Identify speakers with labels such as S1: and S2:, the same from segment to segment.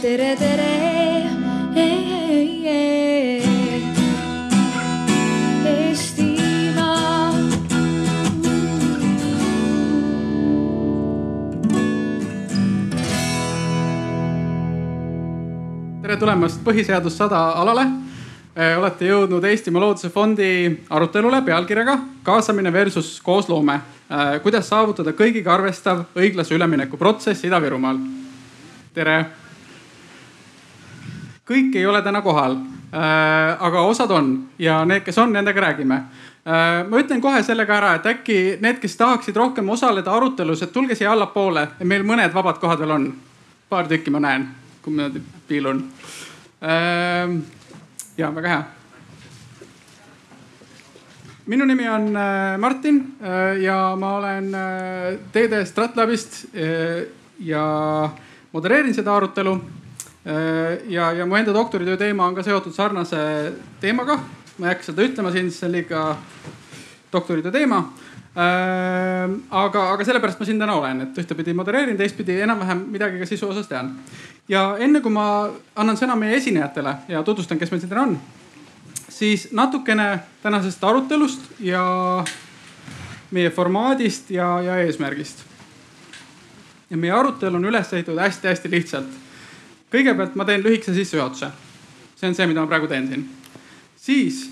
S1: tere, tere. Eestimaa.
S2: tere tulemast Põhiseadus sada alale. olete jõudnud Eestimaa Looduse Fondi arutelule pealkirjaga kaasamine versus koosloome. kuidas saavutada kõigiga arvestav õiglase ülemineku protsess Ida-Virumaal. tere. Kõik ei ole täna kohal, aga osad on ja need, kes on, nendega räägime ma ütlen kohe sellega ära, et äkki need, kes tahaksid rohkem osaleda arutelus, et tulge siia allapoole, meil mõned vabad kohad veel on. paar tükki ma näen, kui ma piilun. ja väga hea. minu nimi on äh, Martin äh, ja ma olen äh, TD Stratlabist ja modereerin seda arutelu. Ja, ja mu enda doktoritöö teema on ka seotud sarnase teemaga ma ei hakka seda ütlema siin, see on liiga doktoritöö teema äh,. aga, aga sellepärast ma siin täna olen, et ühtepidi modereerin, teistpidi enam-vähem midagi ka sisu osas tean. ja enne kui ma annan sõna meie esinejatele ja tutvustan, kes meil siin täna on, siis natukene tänasest arutelust ja meie formaadist ja, ja eesmärgist. ja meie arutelu on üles ehitatud hästi-hästi lihtsalt. Kõigepealt ma teen lühikese sissejuhatuse. see on see, mida ma praegu teen siin siis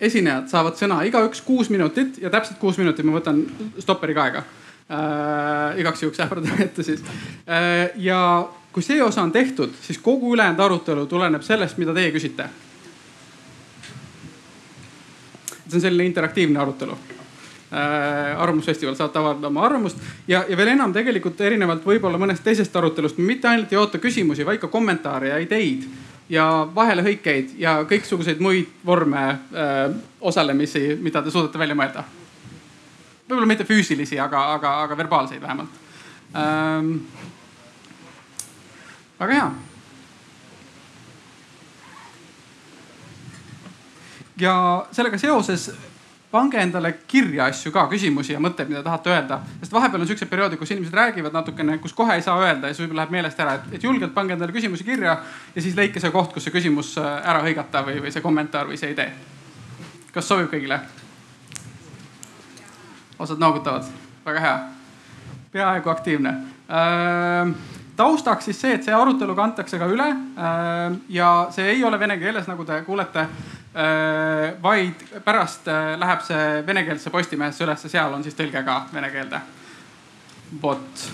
S2: esinejad saavad sõna igaüks kuus minutit ja täpselt kuus minutit ma võtan stopperiga aega äh,. igaks juhuks ähvardan ette siis äh,. ja kui see osa on tehtud, siis kogu ülejäänud arutelu tuleneb sellest, mida teie küsite. see on selline interaktiivne arutelu. Arvamusfestival, saate avaldada oma arvamust ja, ja veel enam tegelikult erinevalt võib-olla mõnest teisest arutelust, mitte ainult ei oota küsimusi, vaid ka kommentaare ja ideid ja vahelehõikeid ja kõiksuguseid muid vorme öö, osalemisi, mida te suudate välja mõelda. võib-olla mitte füüsilisi, aga, aga, aga verbaalseid vähemalt ähm,. väga hea. ja sellega seoses pange endale kirja asju ka, küsimusi ja mõtteid, mida tahate öelda. sest vahepeal on siuksed perioodid, kus inimesed räägivad natukene, kus kohe ei saa öelda ja siis võib-olla läheb meelest ära, et, et julgelt pange endale küsimusi kirja ja siis leidke see koht, kus see küsimus äh, ära hõigata või, või see kommentaar või see idee. kas sobib kõigile? osad noogutavad, väga hea. peaaegu aktiivne äh, taustaks siis see, et see arutelu kantakse ka üle äh, ja see ei ole vene keeles, nagu te kuulete vaid pärast äh, läheb see venekeelse Postimehesse ülesse, seal on siis tõlge ka vene keelde. vot,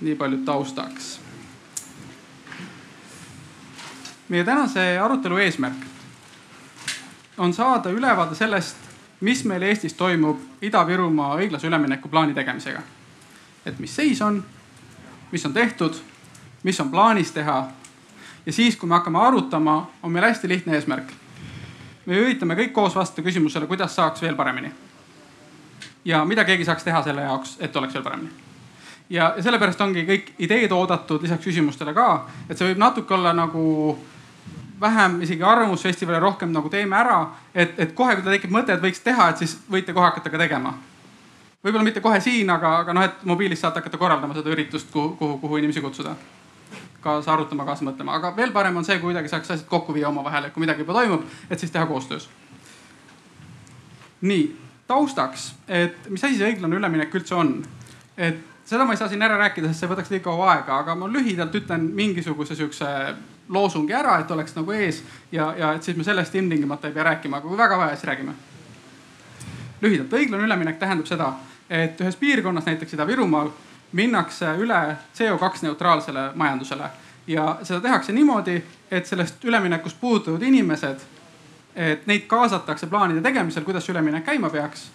S2: nii palju taustaks. meie tänase arutelu eesmärk on saada ülevaade sellest, mis meil Eestis toimub Ida-Virumaa õiglase ülemineku plaani tegemisega. et mis seis on, mis on tehtud, mis on plaanis teha. ja siis, kui me hakkame arutama, on meil hästi lihtne eesmärk me üritame kõik koos vastata küsimusele, kuidas saaks veel paremini. ja mida keegi saaks teha selle jaoks, et oleks veel paremini. ja, ja sellepärast ongi kõik ideed oodatud lisaks küsimustele ka, et see võib natuke olla nagu vähem isegi arvamusfestivali, rohkem nagu teeme ära, et, et kohe, kui teil tekib mõte, et võiks teha, et siis võite kohe hakata ka tegema. võib-olla mitte kohe siin, aga, aga noh, et mobiilis saate hakata korraldama seda üritust, kuhu, kuhu, kuhu inimesi kutsuda kaasa arutama, kaasa mõtlema, aga veel parem on see, kui kuidagi saaks asjad kokku viia omavahel, et kui midagi juba toimub, et siis teha koostöös. nii, taustaks, et mis asi see õiglane üleminek üldse on? et seda ma ei saa siin ära rääkida, sest see võtaks liiga kaua aega, aga ma lühidalt ütlen mingisuguse siukse loosungi ära, et oleks nagu ees ja, ja et siis me sellest ilmtingimata ei pea rääkima, aga kui väga vaja, siis räägime. lühidalt, õiglane üleminek tähendab seda, et ühes piirkonnas, näiteks Ida-Virumaal minnakse üle CO2 neutraalsele majandusele ja seda tehakse niimoodi, et sellest üleminekust puudutatud inimesed, et neid kaasatakse plaanide tegemisel, kuidas see üleminek käima peaks.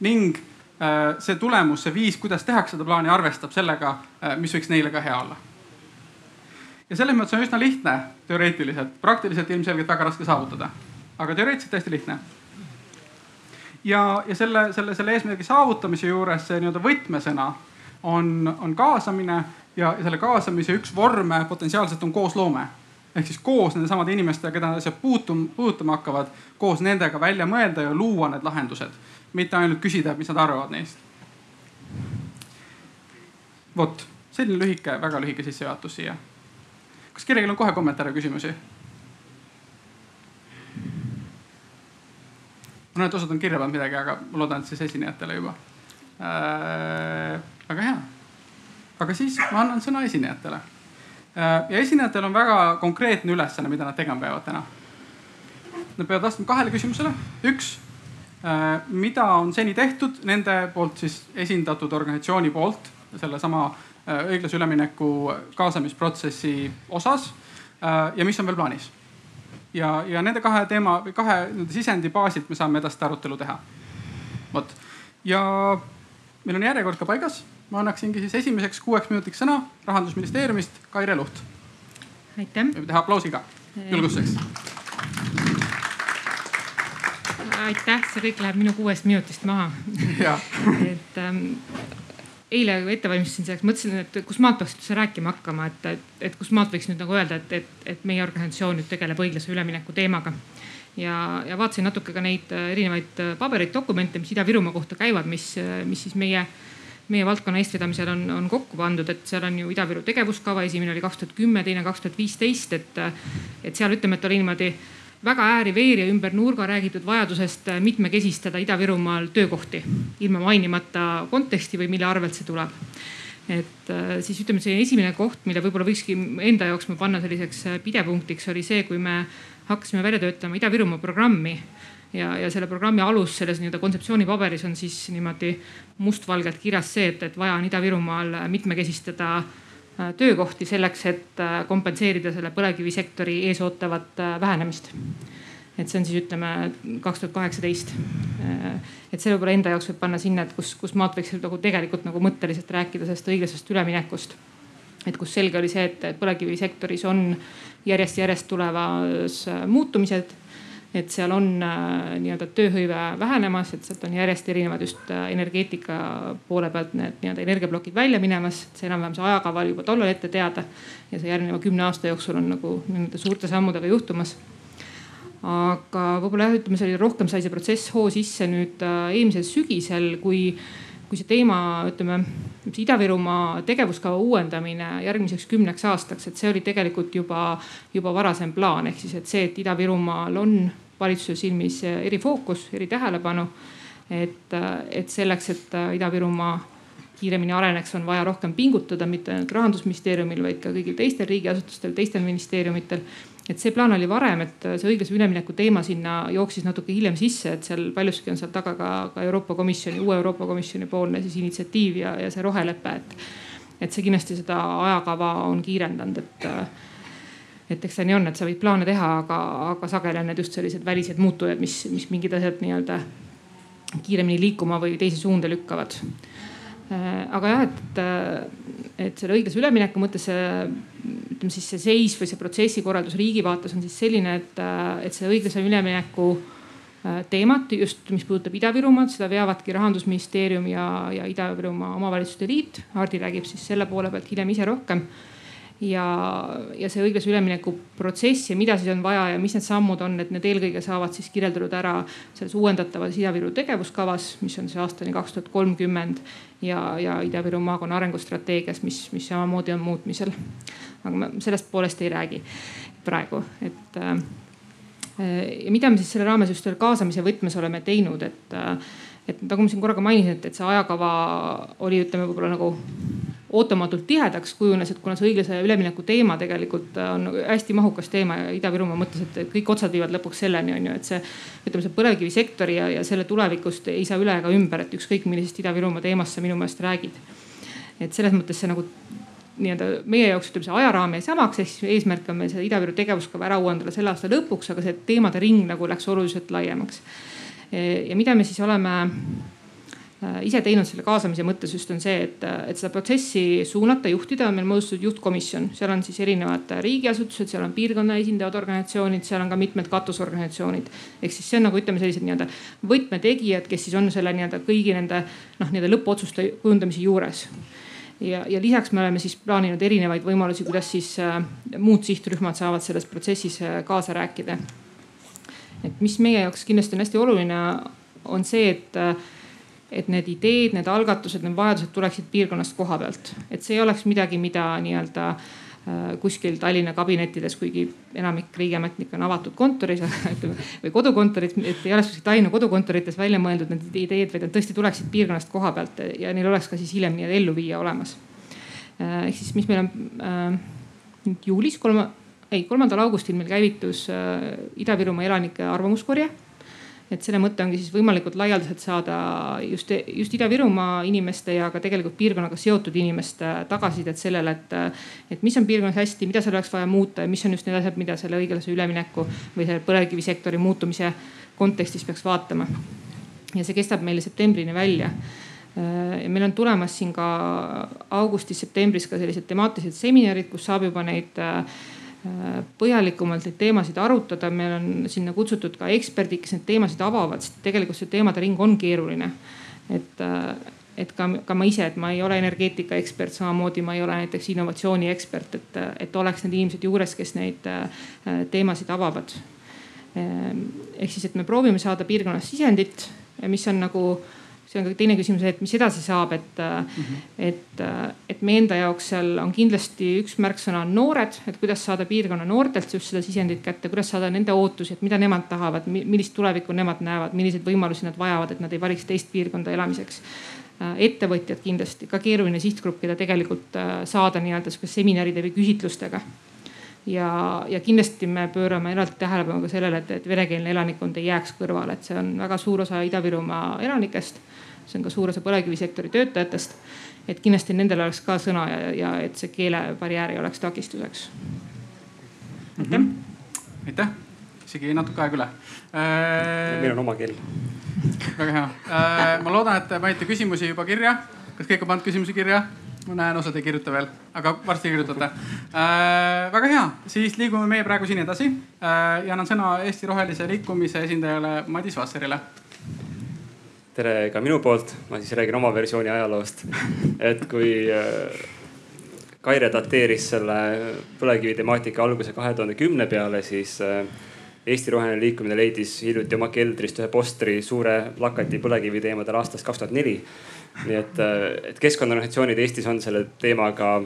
S2: ning äh, see tulemus, see viis, kuidas tehakse seda plaani, arvestab sellega, äh, mis võiks neile ka hea olla. ja selles mõttes on üsna lihtne teoreetiliselt, praktiliselt ilmselgelt väga raske saavutada, aga teoreetiliselt hästi lihtne ja, ja selle, selle, selle eesmärgi saavutamise juures see nii-öelda võtmesõna on, on kaasamine ja selle kaasamise üks vorme potentsiaalselt on koosloome. ehk siis koos nende samade inimestega, keda asjad puutum, puudutama hakkavad, koos nendega välja mõelda ja luua need lahendused. mitte ainult küsida, mis nad arvavad neist. vot, selline lühike, väga lühike sissejuhatus siia. kas kellelgi on kohe kommentaare, küsimusi? et osad on kirja pannud midagi, aga ma loodan, et siis esinejatele juba äh,. Väga hea. aga siis ma annan sõna esinejatele äh,. ja esinejatel on väga konkreetne ülesanne, mida nad tegema peavad täna. Nad peavad vastama kahele küsimusele. üks äh,, mida on seni tehtud nende poolt siis esindatud organisatsiooni poolt sellesama äh, õiglase ülemineku kaasamisprotsessi osas ja mis on veel plaanis ja, ja nende kahe teema või kahe sisendi baasilt me saame edasist arutelu teha. vot ja meil on järjekord ka paigas. Ma annaksingi siis esimeseks kuueks minutiks sõna rahandusministeeriumist Kaire Luht.
S1: aitäh.
S2: võime teha aplausi ka julgustuseks.
S1: aitäh, see kõik läheb minu kuuest minutist maha et ähm, eile ette valmistasin selleks, mõtlesin, et kus maalt peaks üldse rääkima hakkama, et, et, et kus maalt võiks nüüd nagu öelda, et, et, et meie organisatsioon nüüd tegeleb õiglase ülemineku teemaga. ja, ja vaatasin natuke ka neid äh, erinevaid äh, pabereid, dokumente, mis Ida-Virumaa kohta käivad, mis, äh, mis siis meie meie valdkonna eestvedamisel on, on kokku pandud, et seal on ju Ida-Viru tegevuskava, esimene oli kaks tuhat kümme, teine kaks tuhat viisteist, et, et seal ütleme, et oli niimoodi väga ääri-veeri ümber nurga räägitud vajadusest mitmekesistada Ida-Virumaal töökohti ilma mainimata konteksti või mille arvelt see tuleb. et äh, siis ütleme, see esimene koht, mille võib-olla võikski enda jaoks ma panna selliseks äh, pidepunktiks, oli see, kui me hakkasime välja töötama Ida-Virumaa programmi ja, ja selle programmi alus selles nii-öelda kontseptsioonipaberis on siis niimoodi mustvalgelt kirjas see, et, et vaja on Ida-Virumaal mitmekesistada Äh, töökohti selleks, et äh, kompenseerida selle põlevkivisektori ees ootavat äh, vähenemist. et see on siis ütleme kaks tuhat kaheksateist. et see võib-olla enda jaoks võib panna sinna, et kus, kus maalt võiks nagu tegelikult nagu mõtteliselt rääkida sellest õiglasest üleminekust. et kus selge oli see, et põlevkivisektoris on järjest-järjest tulemas muutumised et seal on äh, nii-öelda tööhõive vähenemas, et sealt on järjest erinevad just äh, energeetika poole pealt need nii-öelda energiaplokid välja minemas, et see enam-vähem see ajakava oli juba tollal ette teada. ja see järgneva kümne aasta jooksul on nagu nende suurte sammudega juhtumas. aga võib-olla jah, ütleme, see oli rohkem sai see protsess hoo sisse nüüd äh, eelmisel sügisel, kui kui see teema, ütleme, Ida-Virumaa tegevuskava uuendamine järgmiseks kümneks aastaks, et see oli tegelikult juba, juba varasem plaan, ehk siis, et see, et Ida-Virumaal on valitsuse silmis erifookus, eritähelepanu. et, et selleks, et Ida-Virumaa kiiremini areneks, on vaja rohkem pingutada, mitte ainult rahandusministeeriumil, vaid ka kõigil teistel riigiasutustel, teistel ministeeriumitel et see plaan oli varem, et see õiglase ülemineku teema sinna jooksis natuke hiljem sisse, et seal paljuski on seal taga ka, ka Euroopa Komisjoni, uue Euroopa Komisjoni poolne siis initsiatiiv ja, ja see rohelepe, et. et see kindlasti seda ajakava on kiirendanud, et et eks see nii on, et sa võid plaane teha, aga, aga sageli on need just sellised välised muutujad, mis, mis mingid asjad nii-öelda kiiremini liikuma või teise suunda lükkavad. Aga jah, et, et selle õiglase ülemineku mõttes see ütleme siis see seis või see protsessikorraldus riigi vaates on siis selline, et, äh, et see õiglase ülemineku äh, teemat just, mis puudutab Ida-Virumaad, seda veavadki rahandusministeerium ja, ja Ida-Virumaa omavalitsuste liit. Hardi räägib siis selle poole pealt hiljem ise rohkem ja, ja see õiglase ülemineku protsess ja mida siis on vaja ja mis need sammud on, et need eelkõige saavad siis kirjeldatud ära selles uuendatavas Ida-Viru tegevuskavas, mis on see aastani kaks tuhat kolmkümmend ja, ja Ida-Viru maakonna arengustrateegias, mis, mis samamoodi on muutmisel. aga ma sellest poolest ei räägi praegu, et äh, ja mida me siis selle raames just selle kaasamise võtmes oleme teinud, et, et nagu ma siin korraga mainisin, et, et see ajakava oli, ütleme võib-olla nagu ootamatult tihedaks kujunes, et kuna see õiglase ülemineku teema tegelikult on hästi mahukas teema Ida-Virumaa mõttes, et kõik otsad viivad lõpuks selleni on ju, et see ütleme, see põlevkivisektori ja, ja selle tulevikust ei saa üle ega ümber, et ükskõik millisest Ida-Virumaa teemast sa minu meelest räägid. et selles mõttes see nagu nii-öelda meie jaoks ütleme see ajaraam jäi samaks, ehk siis eesmärk on meil see Ida-Viru tegevuskava ära uuendada selle aasta lõpuks, aga see teemade ring nagu läks oluliselt laiemaks. ja mida me siis oleme Äh, ise teinud selle kaasamise mõttes just on see, et, et seda protsessi suunata, juhtida, on meil moodustatud juhtkomisjon, seal on siis erinevad riigiasutused, seal on piirkonna esindavad organisatsioonid, seal on ka mitmed katusorganisatsioonid. ehk siis see on nagu ütleme, sellised nii-öelda võtmetegijad, kes siis on selle nii-öelda kõigi nende noh, nii-öelda lõppotsuste kujundamise juures ja, ja lisaks me oleme siis plaaninud erinevaid võimalusi, kuidas siis äh, muud sihtrühmad saavad selles protsessis äh, kaasa rääkida. et mis meie jaoks kindlasti on hästi oluline, on see, et äh, et need ideed, need algatused, need vajadused tuleksid piirkonnast koha pealt, et see ei oleks midagi, mida nii-öelda kuskil Tallinna kabinettides, kuigi enamik riigiametnikke on avatud kontoris või kodukontorid, et ei oleks kuskil Tallinna kodukontorites välja mõeldud need ideed, vaid nad tõesti tuleksid piirkonnast koha pealt ja neil oleks ka siis hiljem nii-öelda elluviija olemas. ehk siis, mis meil on nüüd juulis kolma, ei kolmandal augustil meil käivitus Ida-Virumaa elanike arvamuskorje et selle mõte ongi siis võimalikult laialdaselt saada just, just Ida-Virumaa inimeste ja ka tegelikult piirkonnaga seotud inimeste tagasisidet sellele, et, et mis on piirkonnas hästi, mida seal oleks vaja muuta ja mis on just need asjad, mida selle õiglase ülemineku või selle põlevkivisektori muutumise kontekstis peaks vaatama. ja see kestab meile septembrini välja ja meil on tulemas siin ka augustis-septembris ka sellised temaatilised seminarid, kus saab juba neid äh, põhjalikumalt neid teemasid arutada. meil on sinna kutsutud ka eksperdid, kes neid teemasid avavad, sest tegelikult see teemade ring on keeruline. et, et ka, ka ma ise, et ma ei ole energeetika ekspert, samamoodi ma ei ole näiteks innovatsiooni ekspert, et, et oleks need inimesed juures, kes neid teemasid avavad. ehk siis, et me proovime saada piirkonnas sisendit, mis on nagu see on ka teine küsimus, et mis edasi saab, et mm, -hmm. et, et meie enda jaoks seal on kindlasti üks märksõna on noored, et kuidas saada piirkonna noortelt just seda sisendit kätte, kuidas saada nende ootusi, et mida nemad tahavad, millist tulevikku nemad näevad, milliseid võimalusi nad vajavad, et nad ei valiks teist piirkonda elamiseks ettevõtjad kindlasti ka keeruline sihtgrupp, keda tegelikult saada nii-öelda sihuke seminaride või küsitlustega ja, ja kindlasti me pöörame eraldi tähelepanu ka sellele, et, et venekeelne elanikkond ei jääks kõrvale, et see on väga suur osa Ida-Virumaa elanikest see on ka suur osa põlevkivisektori töötajatest. et kindlasti nendel oleks ka sõna ja, ja et see keelebarjäär ei oleks takistuseks.
S2: aitäh mm. -hmm. aitäh, isegi natuke aega üle
S3: äh,. meil on oma keel.
S2: väga hea äh,, ma loodan, et panite küsimusi juba kirja. kas kõik on pannud küsimusi kirja? Ma näen, osad ei kirjuta veel, aga varsti kirjutate äh,. väga hea, siis liigume meie praegu siin edasi äh, ja annan sõna Eesti Rohelise Liikumise esindajale Madis Vasserile
S3: tere ka minu poolt, ma siis räägin oma versiooni ajaloost. et kui äh, Kaire dateeris selle põlevkivi temaatika alguse kahe tuhande kümne peale, siis äh, Eesti Roheline Liikumine leidis hiljuti oma keldrist ühe postri suure plakati põlevkivi teemadel aastast kaks tuhat neli. Nii et, äh, et keskkonnaorganisatsioonid Eestis on selle teemaga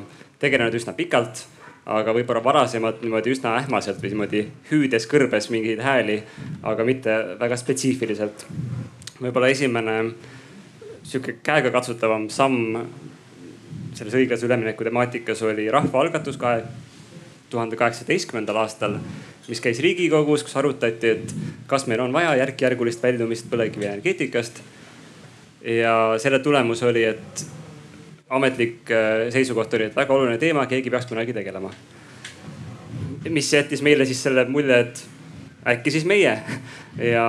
S3: tegelenud üsna pikalt aga võib-olla varasemalt niimoodi üsna ähmaselt või niimoodi hüüdes kõrbes mingeid hääli, aga mitte väga spetsiifiliselt võib-olla esimene sihuke käegakatsutavam samm selles õiglase ülemineku temaatikas oli rahvaalgatus kahe tuhande kaheksateistkümnendal aastal, mis käis Riigikogus, kus arutati, et kas meil on vaja järk-järgulist väljumist põlevkivienergeetikast. Ja selle tulemus oli, et ametlik äh, seisukoht oli, et väga oluline teema, keegi peaks kunagi tegelema. mis jättis meile siis selle mulje, et äkki siis meie. ja,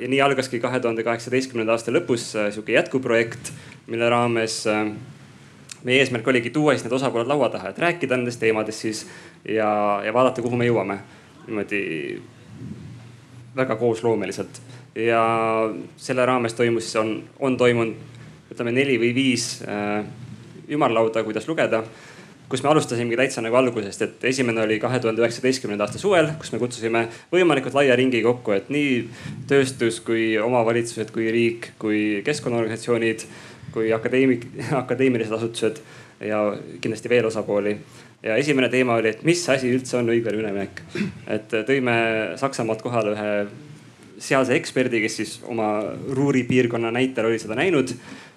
S3: ja nii algaski kahe tuhande kaheksateistkümnenda aasta lõpus äh, sihuke jätkuprojekt, mille raames äh, meie eesmärk oligi tuua siis need osapooled laua taha, et rääkida nendest teemadest siis ja, ja vaadata, kuhu me jõuame. niimoodi väga koosloomeliselt ja selle raames toimus on, on toimunud ütleme neli või viis äh, ümarlauda, kuidas lugeda kus me alustasimegi täitsa nagu algusest, et esimene oli kahe tuhande üheksateistkümnenda aasta suvel, kus me kutsusime võimalikult laia ringi kokku, et nii tööstus kui omavalitsused, kui riik, kui keskkonnaorganisatsioonid, kui akadeemik, akadeemilised asutused ja kindlasti veel osapooli. ja esimene teema oli, et mis asi üldse on õiglane üleminek. et tõime Saksamaalt kohale ühe sealse eksperdi, kes siis oma Ruhri piirkonna näitel oli seda näinud,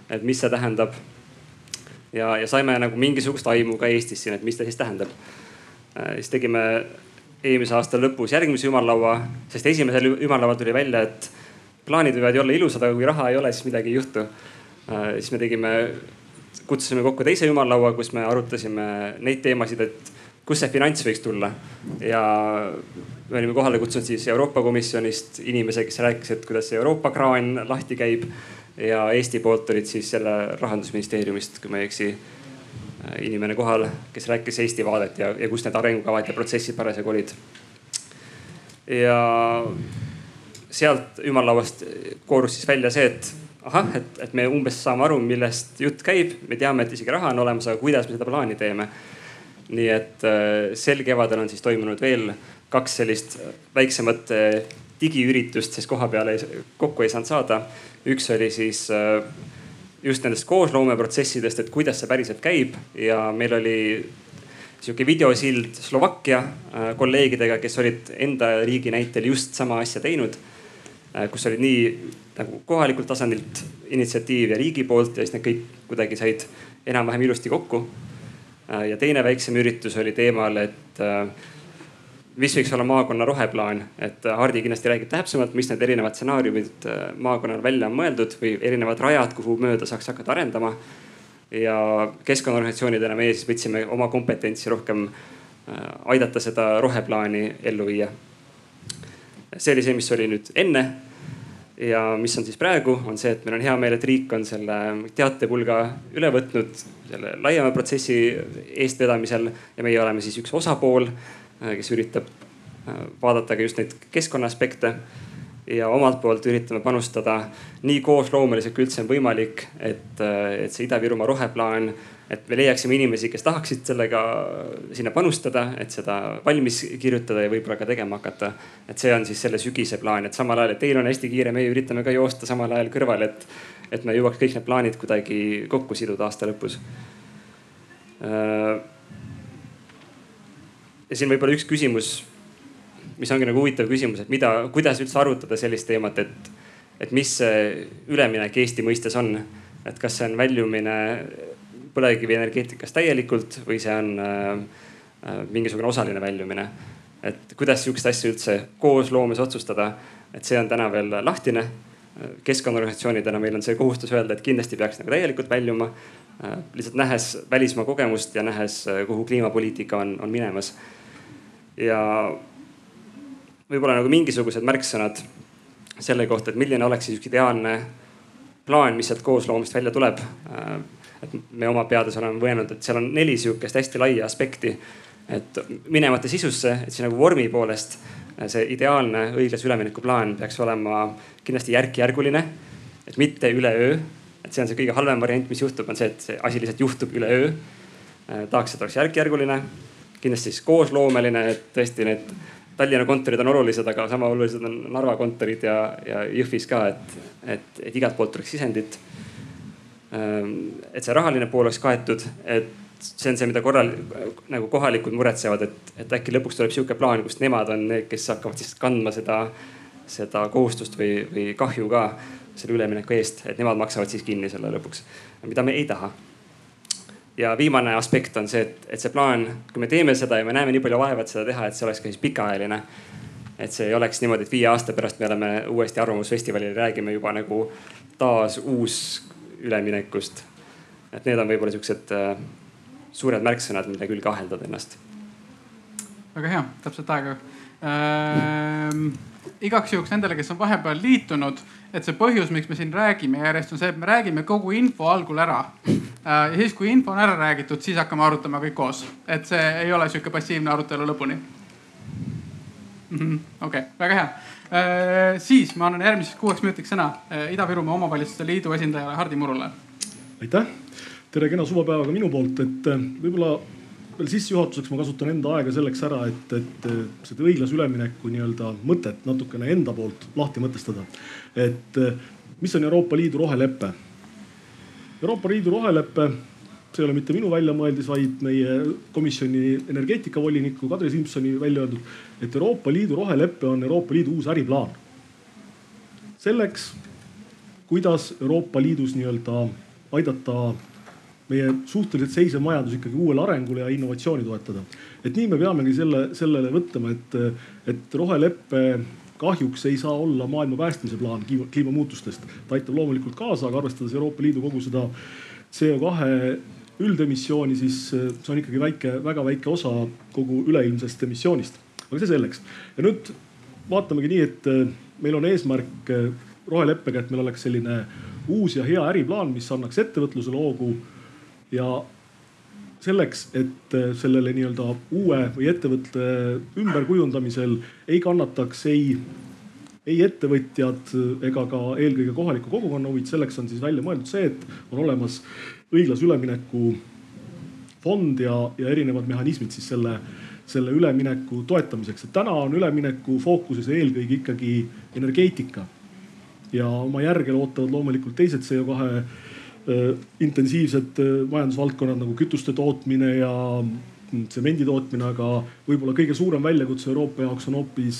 S3: et mis see tähendab ja, ja saime nagu mingisugust aimu ka Eestis siin, et mis ta siis tähendab. Äh, siis tegime eelmise aasta lõpus järgmise ümarlaua, sest esimesel ümarlaual tuli välja, et plaanid võivad ju olla ilusad, aga kui raha ei ole, siis midagi ei juhtu. Äh, siis me tegime, kutsusime kokku teise ümarlaua, kus me arutasime neid teemasid, et kust see finants võiks tulla ja me olime kohale kutsunud siis Euroopa Komisjonist inimese, kes rääkis, et kuidas see Euroopa kraan lahti käib ja Eesti poolt olid siis jälle rahandusministeeriumist, kui ma ei eksi, inimene kohal, kes rääkis Eesti vaadet ja, ja kus need arengukavad ja protsessid parasjagu olid. ja sealt ümarlauast koorus siis välja see, et ahah, et, et me umbes saame aru, millest jutt käib, me teame, et isegi raha on olemas, aga kuidas me seda plaani teeme. nii et äh, sel kevadel on siis toimunud veel kaks sellist väiksemat äh, digiüritust, sest koha peale kokku ei saanud saada üks oli siis äh, just nendest koosloomeprotsessidest, et kuidas see päriselt käib ja meil oli sihuke videosild Slovakkia kolleegidega, kes olid enda riigi näitel just sama asja teinud. kus olid nii nagu kohalikult tasandilt initsiatiiv ja riigi poolt ja siis need kõik kuidagi said enam-vähem ilusti kokku. ja teine väiksem üritus oli teemal, et mis võiks olla maakonna roheplaan, et Hardi kindlasti räägib täpsemalt, mis need erinevad stsenaariumid äh, maakonnal välja on mõeldud või erinevad rajad, kuhu mööda saaks hakata arendama. ja keskkonnaorganisatsioonidena meie siis võtsime oma kompetentsi rohkem äh, aidata seda roheplaani ellu viia. see oli see, mis oli nüüd enne. ja mis on siis praegu, on see, et meil on hea meel, et riik on selle teatepulga üle võtnud selle laiema protsessi eestvedamisel ja meie oleme siis üks osapool kes üritab äh, vaadata ka just neid keskkonna aspekte. ja omalt poolt üritame panustada nii koosloomuliselt kui üldse on võimalik, et, äh, et see Ida-Virumaa roheplaan, et me leiaksime inimesi, kes tahaksid sellega sinna panustada, et seda valmis kirjutada ja võib-olla ka tegema hakata. et see on siis selle sügise plaan, et samal ajal, et teil on hästi kiire, meie üritame ka joosta samal ajal kõrval, et, et me jõuaks kõik need plaanid kuidagi kokku siduda aasta lõpus ja siin võib-olla üks küsimus, mis ongi nagu huvitav küsimus, et mida, kuidas üldse arutada sellist teemat, et, et mis see üleminek Eesti mõistes on, et kas see on väljumine põlevkivienergeetikast täielikult või see on äh, äh, mingisugune osaline väljumine. et kuidas sihukest asja üldse koosloomes otsustada, et see on täna veel lahtine. keskkonnaorganisatsioonidena meil on see kohustus öelda, et kindlasti peaks nagu täielikult väljuma äh,. lihtsalt nähes välismaa kogemust ja nähes, äh, kuhu kliimapoliitika on, on minemas ja võib-olla nagu mingisugused märksõnad selle kohta, et milline oleks siis üks ideaalne plaan, mis sealt koosloomist välja tuleb. Äh, et me oma peades oleme mõelnud, et seal on neli sihukest hästi laia aspekti. et minemata sisusse, et siis nagu vormi poolest äh, see ideaalne õiglase ülemineku plaan peaks olema kindlasti järk-järguline, et mitte üleöö. et see on see kõige halvem variant, mis juhtub, on see, et see asi lihtsalt juhtub üleöö. Äh, tahaks, et oleks järk-järguline kindlasti siis koosloomeline, et tõesti need Tallinna kontorid on olulised, aga sama olulised on Narva kontorid ja, ja Jõhvis ka, et, et, et igalt poolt tuleks sisendit. Ehm, et see rahaline pool oleks kaetud, et see on see, mida korral nagu kohalikud muretsevad, et, et äkki lõpuks tuleb sihuke plaan, kus nemad on need, kes hakkavad siis kandma seda, seda kohustust või, või kahju ka selle ülemineku eest, et nemad maksavad siis kinni selle lõpuks, mida me ei taha ja viimane aspekt on see, et, et see plaan, kui me teeme seda ja me näeme nii palju vaeva, et seda teha, et see oleks ka siis pikaajaline. et see ei oleks niimoodi, et viie aasta pärast me oleme uuesti Arvamusfestivalil, räägime juba nagu taas uus üleminekust. et need on võib-olla siuksed äh, suured märksõnad, mille külge aheldada ennast.
S2: väga hea, täpselt aega ähm,. igaks juhuks nendele, kes on vahepeal liitunud et see põhjus, miks me siin räägime järjest on see, et me räägime kogu info algul ära. Äh, ja siis, kui info on ära räägitud, siis hakkame arutama kõik koos, et see ei ole sihuke passiivne arutelu lõpuni. Mhm, okei, väga hea. Äh, siis ma annan järgmiseks kuueks minutiks sõna äh, Ida-Virumaa Omavalitsuste Liidu esindajale Hardi Murule.
S4: aitäh, tere kena suvepäeva ka minu poolt, et võib-olla veel sissejuhatuseks ma kasutan enda aega selleks ära, et, et seda õiglase ülemineku nii-öelda mõtet natukene enda poolt lahti mõtestada. Et mis on Euroopa Liidu rohelepe? Euroopa Liidu rohelepe, see ei ole mitte minu väljamõeldis, vaid meie komisjoni energeetikavoliniku Kadri Simsoni välja öeldud, et Euroopa Liidu rohelepe on Euroopa Liidu uus äriplaan. selleks, kuidas Euroopa Liidus nii-öelda aidata meie suhteliselt seisev majandus ikkagi uuele arengule ja innovatsiooni toetada. et nii me peamegi selle, sellele mõtlema, et, et roheleppe kahjuks ei saa olla maailma päästmise plaan kliimamuutustest. ta aitab loomulikult kaasa, aga arvestades Euroopa Liidu kogu seda CO2 üldemissiooni, siis see on ikkagi väike, väga väike osa kogu üleilmsest emissioonist. aga see selleks. ja nüüd vaatamegi nii, et meil on eesmärk roheleppega, et meil oleks selline uus ja hea äriplaan, mis annaks ettevõtlusele hoogu ja selleks, et äh, sellele nii-öelda uue või ettevõtte ümberkujundamisel ei kannataks ei, ei ettevõtjad ega ka eelkõige kohaliku kogukonna huvid, selleks on siis välja mõeldud see, et on olemas õiglase ülemineku fond ja, ja erinevad mehhanismid siis selle, selle ülemineku toetamiseks. et täna on ülemineku fookuses eelkõige ikkagi energeetika ja oma järge ootavad loomulikult teised CO2 Äh, intensiivsed äh, majandusvaldkonnad nagu kütuste tootmine ja, tsemendi tootmine, aga võib-olla kõige suurem väljakutse Euroopa jaoks on hoopis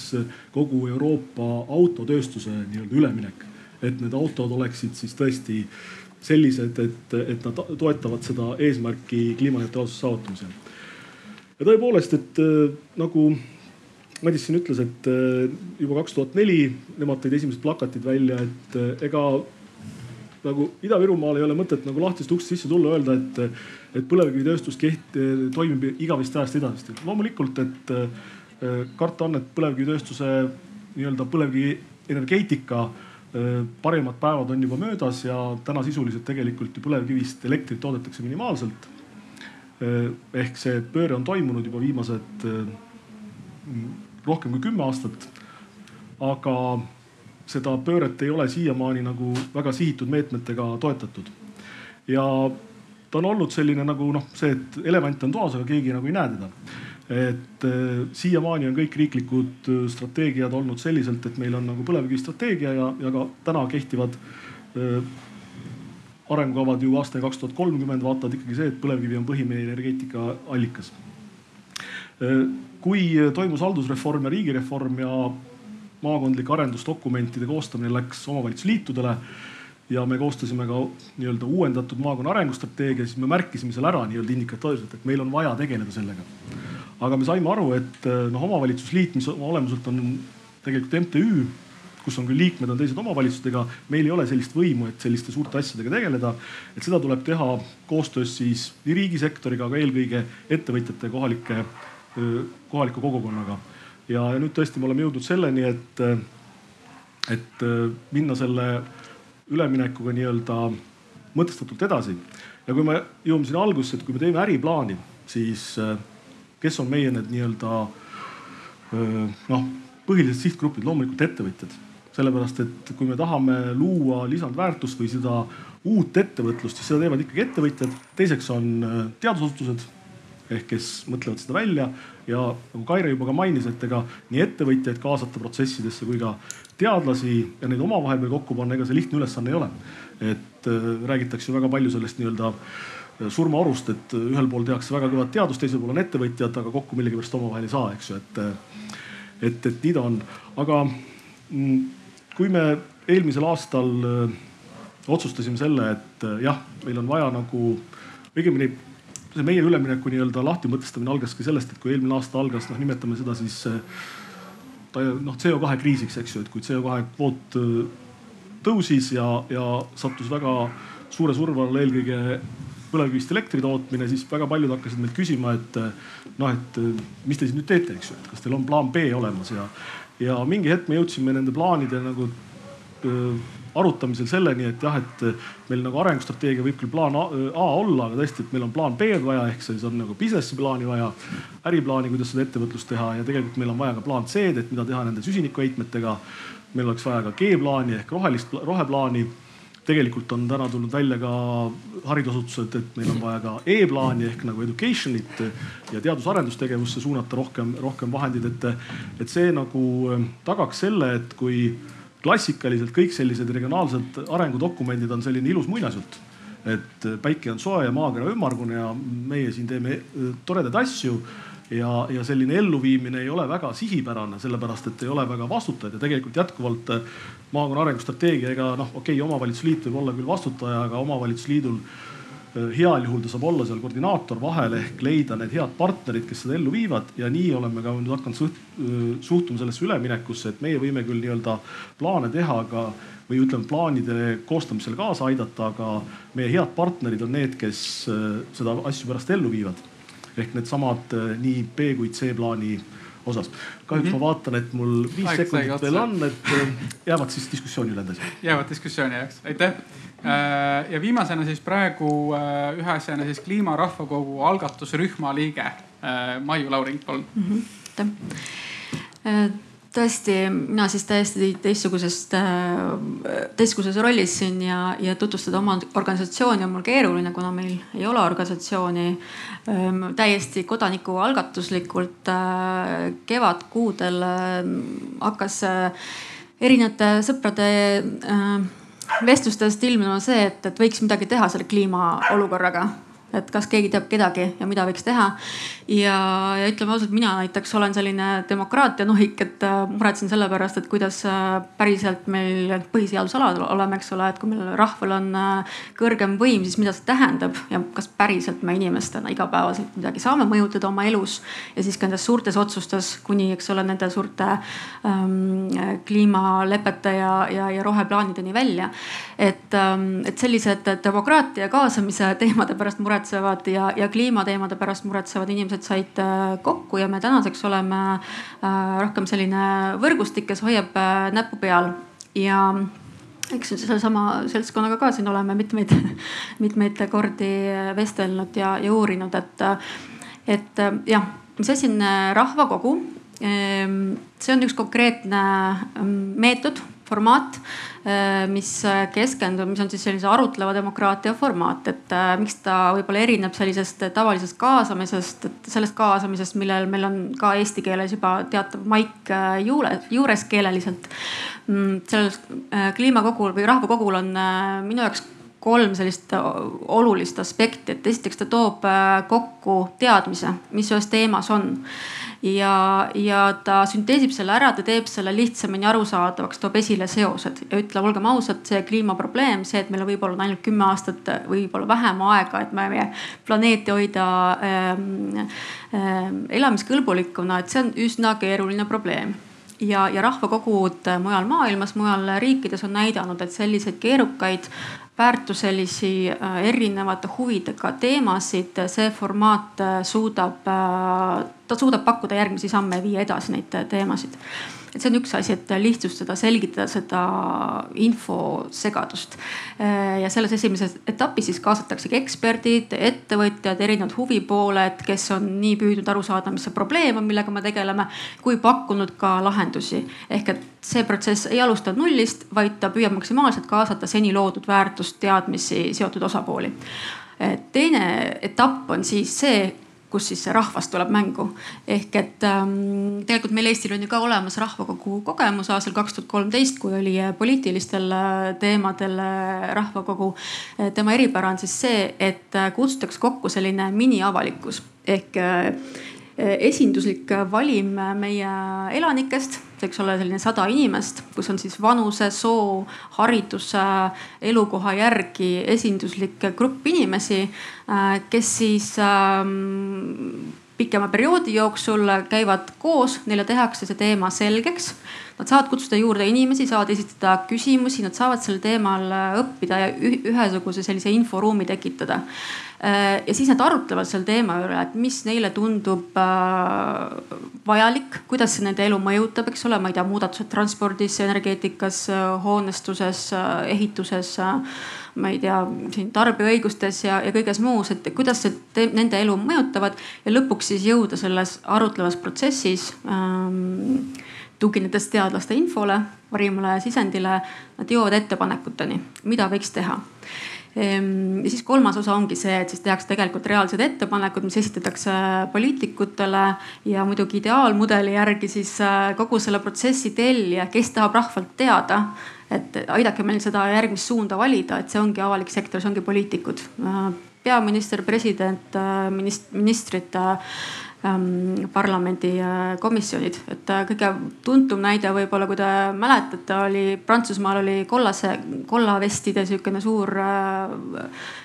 S4: kogu Euroopa autotööstuse nii-öelda üleminek. et need autod oleksid siis tõesti sellised, et, et nad toetavad seda eesmärki kliimaneutraalsuse saavutamisel. ja tõepoolest, et nagu Madis siin ütles, et juba kaks tuhat neli nemad tõid esimesed plakatid välja, et ega nagu Ida-Virumaal ei ole mõtet nagu lahtisest uksest sisse tulla, öelda, et, et põlevkivitööstus keht-, toimib igavest ajast edasi. loomulikult, et äh, karta on, et põlevkivitööstuse nii-öelda põlevkivienergeetika äh, parimad päevad on juba möödas ja täna sisuliselt tegelikult ju põlevkivist elektrit toodetakse minimaalselt. Äh, ehk see pööre on toimunud juba viimased rohkem kui kümme aastat. aga seda pööret ei ole siiamaani nagu väga sihitud meetmetega toetatud. ja ta on olnud selline nagu noh, see, et elevant on toas, aga keegi nagu ei näe teda. et äh, siiamaani on kõik riiklikud äh, strateegiad olnud selliselt, et meil on nagu põlevkivistrateegia ja, ja ka täna kehtivad äh, arengukavad ju aastani kaks tuhat kolmkümmend vaatavad ikkagi see, et põlevkivi on põhiline energeetika allikas. kui toimus haldusreform ja riigireform ja maakondlike arendusdokumentide koostamine läks omavalitsusliitudele ja me koostasime ka nii-öelda uuendatud maakonna arengustrateegia, siis me märkisime seal ära nii-öelda indikatoorselt, et meil on vaja tegeleda sellega. aga me saime aru, et noh, omavalitsusliit, mis olemuselt on tegelikult MTÜ, kus on küll liikmed, on teised omavalitsustega, meil ei ole sellist võimu, et selliste suurte asjadega tegeleda. et seda tuleb teha koostöös siis nii riigisektoriga, aga eelkõige ettevõtjate ja kohalike, kohaliku kogukonnaga ja, ja nüüd tõesti me oleme jõudnud selleni, et, et minna selle üleminekuga nii-öelda mõtestatult edasi. ja kui me jõuame sinna algusesse, et kui me teeme äriplaani, siis kes on meie need nii-öelda noh, põhilised sihtgrupid, loomulikult ettevõtjad. sellepärast, et kui me tahame luua lisandväärtust või seda uut ettevõtlust, siis seda teevad ikkagi ettevõtjad. teiseks on teadusasutused ehk kes mõtlevad seda välja ja nagu Kaire juba ka mainis, et ega nii ettevõtjaid kaasata protsessidesse kui ka teadlasi ja neid omavahel veel kokku panna, ega see lihtne ülesanne ei ole. et äh, räägitakse ju väga palju sellest nii-öelda äh, surmaorust, et äh, ühel pool tehakse väga kõvat teadust, teisel pool on ettevõtjad, aga kokku millegipärast omavahel ei saa, eks ju, et, et, et nii ta on. aga mm, kui me eelmisel aastal otsustasime selle, et jah, meil on vaja nagu õigemini see meie ülemineku nii-öelda lahtimõtestamine algaski sellest, et kui eelmine aasta algas, noh nimetame seda siis ta noh CO2 kriisiks, eks ju, et kui CO2 kvoot äh, tõusis ja, ja sattus väga suure surve alla eelkõige põlevkivist elektri tootmine, siis väga paljud hakkasid meilt küsima, et noh, et mis te siis nüüd teete, eks ju, et kas teil on plaan B olemas ja, ja mingi hetk me jõudsime nende plaanide nagu äh, arutamisel selleni, et jah, et meil nagu arengustrateegia võib küll plaan A, A olla, aga tõesti, et meil on plaan B-d vaja, ehk siis on nagu business'i plaani vaja, äriplaani, kuidas seda ettevõtlust teha ja tegelikult meil on vaja ka plaan C-d, et mida teha nende süsinikuheitmetega. meil oleks vaja ka G-plaani ehk rohelist, roheplaani tegelikult on täna tulnud välja ka haridusasutused, et meil on vaja ka E-plaani ehk nagu education'it ja teadus-arendustegevusse suunata rohkem, rohkem vahendeid, et, et see nagu tagaks selle, et kui klassikaliselt kõik sellised regionaalsed arengudokumendid on selline ilus muinasjutt. et päike on soe ja maakera ümmargune ja meie siin teeme äh, toredaid asju ja, ja selline elluviimine ei ole väga sihipärane, sellepärast et ei ole väga vastutajaid ja tegelikult jätkuvalt äh, maakonna arengustrateegia, ega noh, okei okay,, omavalitsusliit võib olla küll vastutaja, aga omavalitsusliidul Äh, heal juhul ta saab olla seal koordinaator vahel ehk leida need head partnerid, kes seda ellu viivad ja nii oleme ka nüüd hakanud suht, äh, suhtuma sellesse üleminekusse, et meie võime küll nii-öelda plaane teha, aga või ütleme, plaanide koostamisele kaasa aidata, aga meie head partnerid on need, kes äh, seda asju pärast ellu viivad. ehk needsamad nii B kui C plaani osas. kahjuks mm -hmm. ma vaatan, et mul viis Aeg sekundit veel on, et jäävad siis diskussioonile edasi.
S2: jäävad diskussiooni jaoks, aitäh Äh, ja viimasena siis praegu äh, ühe asjana siis kliimarahvakogu algatusrühma liige äh, Maiu Lauring, palun
S5: mm. -hmm. tõesti, mina siis täiesti teistsugusest, teistsuguses rollis siin ja, ja tutvustada oma organisatsiooni on mul keeruline, kuna meil ei ole organisatsiooni. Ähm, täiesti kodanikualgatuslikult kevadkuudel hakkas erinevate sõprade vestlustest ilmnema see, et, et võiks midagi teha selle kliimaolukorraga. Et kas keegi teab kedagi ja mida võiks teha. ja, ja ütleme ausalt, mina näiteks olen selline demokraatia nohik, et äh, muretsen selle pärast, et kuidas äh, päriselt meil põhiseadusalal oleme, eks ole, et kui meil rahval on äh, kõrgem võim, siis mida see tähendab ja kas päriselt me inimestena igapäevaselt midagi saame mõjutada oma elus ja siis ka nendes suurtes otsustes kuni, eks ole, nende suurte ähm, kliimalepete ja, ja, ja roheplaanideni välja. et ähm,, et sellised demokraatia kaasamise teemade pärast muretsen muretsevad ja, ja kliimateemade pärast muretsevad inimesed said äh, kokku ja me tänaseks oleme äh, rohkem selline võrgustik, kes hoiab äh, näppu peal ja eks sellesama seltskonnaga ka siin oleme mitmeid, mitmeid kordi vestelnud ja, ja uurinud, et, et jah, asi on rahvakogu? Ehm, see on üks konkreetne mm, meetod formaat, äh, mis keskendub, mis on siis sellise arutleva demokraatia formaat, et äh, miks ta võib-olla erineb sellisest tavalisest kaasamisest, et sellest kaasamisest, millel meil on ka eesti keeles juba teatav maik äh, juure, juures keeleliselt. Mm, sellel kliimakogul või rahvakogul on minu jaoks kolm sellist olulist aspekti, et esiteks ta toob kokku teadmise, mis ühes teemas on ja, ja ta sünteesib selle ära, ta teeb selle lihtsamini arusaadavaks, toob esile seosed ja ütleb, olgem ausad, see kliimaprobleem, see, et meil on võib-olla ainult kümme aastat, võib-olla vähem aega, et me meie planeeti hoida ähm, ähm, elamiskõlbulikuna, et see on üsna keeruline probleem. Ja, ja rahvakogud mujal maailmas, mujal riikides on näidanud, et selliseid keerukaid väärtuselisi äh, erinevate huvidega teemasid see formaat äh, suudab, äh, ta suudab pakkuda järgmisi samme ja viia edasi neid teemasid et see on üks asi, et lihtsustada, selgitada seda infosegadust. ja selles esimeses etapis siis kaasataksegi eksperdid, ettevõtjad, erinevad huvipooled, kes on nii püüdnud aru saada, mis see probleem on, millega me tegeleme, kui pakkunud ka lahendusi. ehk et see protsess ei alusta nullist, vaid ta püüab maksimaalselt kaasata seni loodud väärtust, teadmisi, seotud osapooli teine etapp on siis see, kus siis see rahvas tuleb mängu. ehk et ähm, tegelikult meil Eestil on ju ka olemas rahvakogu kogemus aastal kaks tuhat kolmteist, kui oli äh, poliitilistel äh, teemadel äh, rahvakogu. tema eripära on siis see, et kutsutakse kokku selline miniavalikkus ehk esinduslik valim meie elanikest, eks ole, selline sada inimest, kus on siis vanuse, soo, hariduse, elukoha järgi esinduslik grupp inimesi, äh, kes siis ähm, pikema perioodi jooksul käivad koos, neile tehakse see teema selgeks. Nad saavad kutsuda juurde inimesi, saavad esitada küsimusi, nad saavad sel teemal õppida ja ühesuguse sellise inforuumi tekitada Äh, ja siis nad arutlevad selle teema üle, et mis neile tundub äh, vajalik, kuidas see nende elu mõjutab, eks ole, ma ei tea, muudatused transpordis, energeetikas, hoonestuses, ehituses ma ei tea, siin tarbijaõigustes ja, ja kõiges muus, et kuidas see te, nende elu mõjutavad. Ja lõpuks siis jõuda selles arutlevas protsessis ähm, tuginedes teadlaste infole, parimale sisendile, nad jõuavad ettepanekuteni, mida võiks teha. Ehm, ja siis kolmas osa ongi see, et siis tehakse tegelikult reaalsed ettepanekud, mis esitatakse poliitikutele ja muidugi ideaalmudeli järgi siis äh, kogu selle protsessi tellija, kes tahab rahvalt teada et aidake meil seda järgmist suunda valida, et see ongi avalik sektor, see ongi poliitikud. Peaminister, president, minist-, ministrid ähm, parlamendi äh, komisjonid. et äh, kõige tuntum näide võib-olla, kui te mäletate, oli Prantsusmaal oli kollase, kollavestide sihukene suur äh,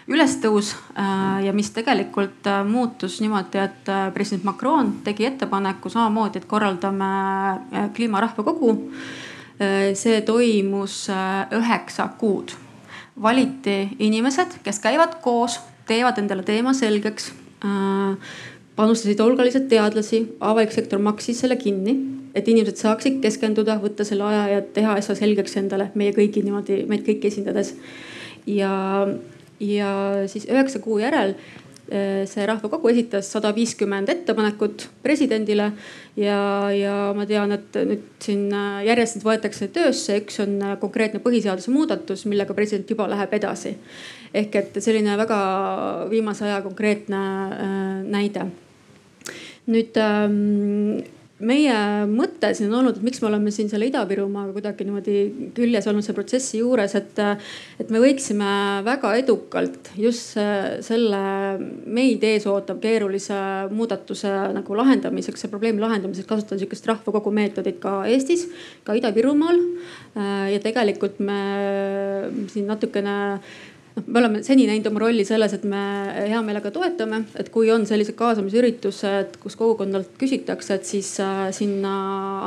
S5: ülestõus ja mis tegelikult muutus niimoodi, et president Macron tegi ettepaneku samamoodi, et korraldame kliimarahvakogu. See toimus äh, üheksa kuud valiti inimesed, kes käivad koos, teevad endale teema selgeks äh, panustasid hulgaliselt teadlasi, avalik sektor maksis selle kinni, et inimesed saaksid keskenduda, võtta selle aja ja teha asja selgeks endale meie kõigi niimoodi, meid kõiki esindades. ja, ja siis üheksa kuu järel see rahvakogu esitas sada viiskümmend ettepanekut presidendile ja, ja ma tean, et nüüd siin eh, järjest need võetakse töösse, üks on eh, konkreetne põhiseaduse muudatus, millega president juba läheb edasi. ehk et selline väga viimase aja konkreetne näide nüüd ähm, meie mõte siin on olnud, et miks me oleme siin selle Ida-Virumaaga kuidagi niimoodi küljes olnud selle protsessi juures, et, et me võiksime väga edukalt just selle meid ees ootav keerulise muudatuse nagu lahendamiseks ja probleemi lahendamiseks kasutada sihukest rahvakogu meetodit ka Eestis, ka Ida-Virumaal. ja tegelikult me siin natukene noh, me oleme seni näinud oma rolli selles, et me hea meelega toetame, et kui on sellised kaasamisüritused, kus kogukonnalt küsitakse, et siis äh, sinna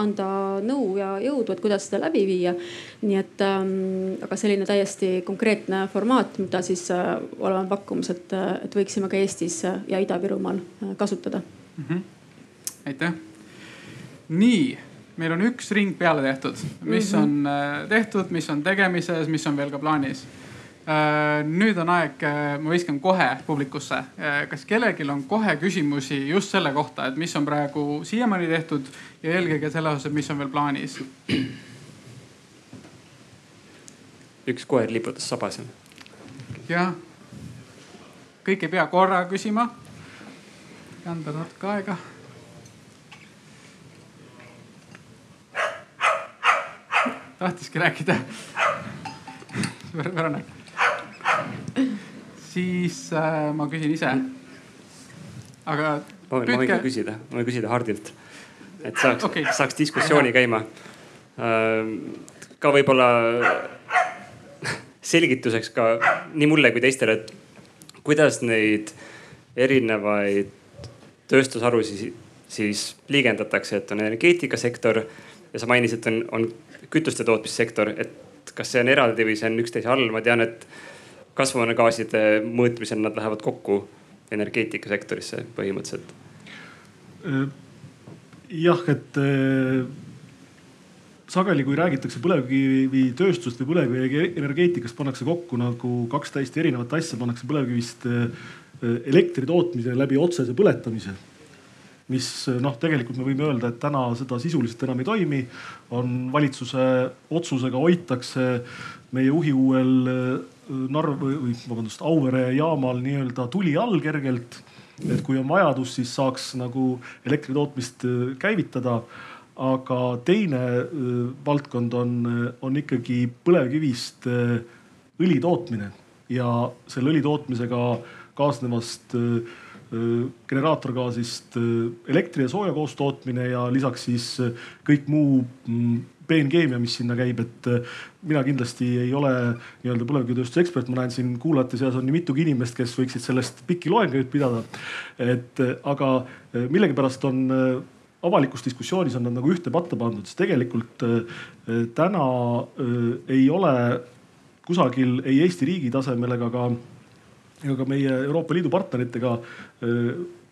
S5: anda nõu ja jõudu, et kuidas seda läbi viia. nii et ähm, aga selline täiesti konkreetne formaat, mida siis äh, oleme pakkumas, et, et võiksime ka Eestis ja Ida-Virumaal äh, kasutada mm.
S2: -hmm. aitäh. nii meil on üks ring peale tehtud, mis mm -hmm. on äh, tehtud, mis on tegemises, mis on veel ka plaanis Äh, nüüd on aeg, äh, ma viskan kohe publikusse. Äh, kas kellelgi on kohe küsimusi just selle kohta, et mis on praegu siiamaani tehtud ja eelkõige selle osas, mis on veel plaanis?
S3: üks koer liputas sabas.
S2: jah, kõik ei pea korra küsima. anda natuke aega tahtiski rääkida. Verone siis äh, ma küsin ise. aga.
S3: ma võin, ma võin ka küsida, ma võin küsida Hardilt, et saaks okay., saaks diskussiooni käima äh,. ka võib-olla selgituseks ka nii mulle kui teistele, et kuidas neid erinevaid tööstusharusid siis liigendatakse, et on energeetikasektor ja sa mainisid, on, on kütuste tootmissektor, et kas see on eraldi või see on üksteise all, ma tean, et kasvuhoonegaaside mõõtmisel nad lähevad kokku energeetikasektorisse põhimõtteliselt?
S4: jah, et äh, sageli, kui räägitakse põlevkivitööstust või põlevkivienergeetikast, pannakse kokku nagu kaks täiesti erinevat asja, pannakse põlevkivist äh, elektri tootmise läbi otsese põletamise mis noh, tegelikult me võime öelda, et täna seda sisuliselt enam ei toimi. on valitsuse otsusega hoitakse meie uhiuuel Narv või vabandust, Auvere jaamal nii-öelda tuli all kergelt. et kui on vajadus, siis saaks nagu elektri tootmist äh, käivitada. aga teine äh, valdkond on, äh, on ikkagi põlevkivist õli tootmine ja selle õli tootmisega kaasnevast generaatorgaasist elektri ja sooja koostootmine ja lisaks siis kõik muu mm, peenkeemia, mis sinna käib, et äh, mina kindlasti ei ole nii-öelda põlevkivitööstuse ekspert, ma näen siin kuulajate seas on nii mitugi inimest, kes võiksid sellest pikki loenguid pidada. et äh, aga äh, millegipärast on avalikus diskussioonis on nad nagu ühte patta pandud, sest tegelikult täna ei ole kusagil ei Eesti riigi tasemel ega ka, ega ka meie Euroopa Liidu partneritega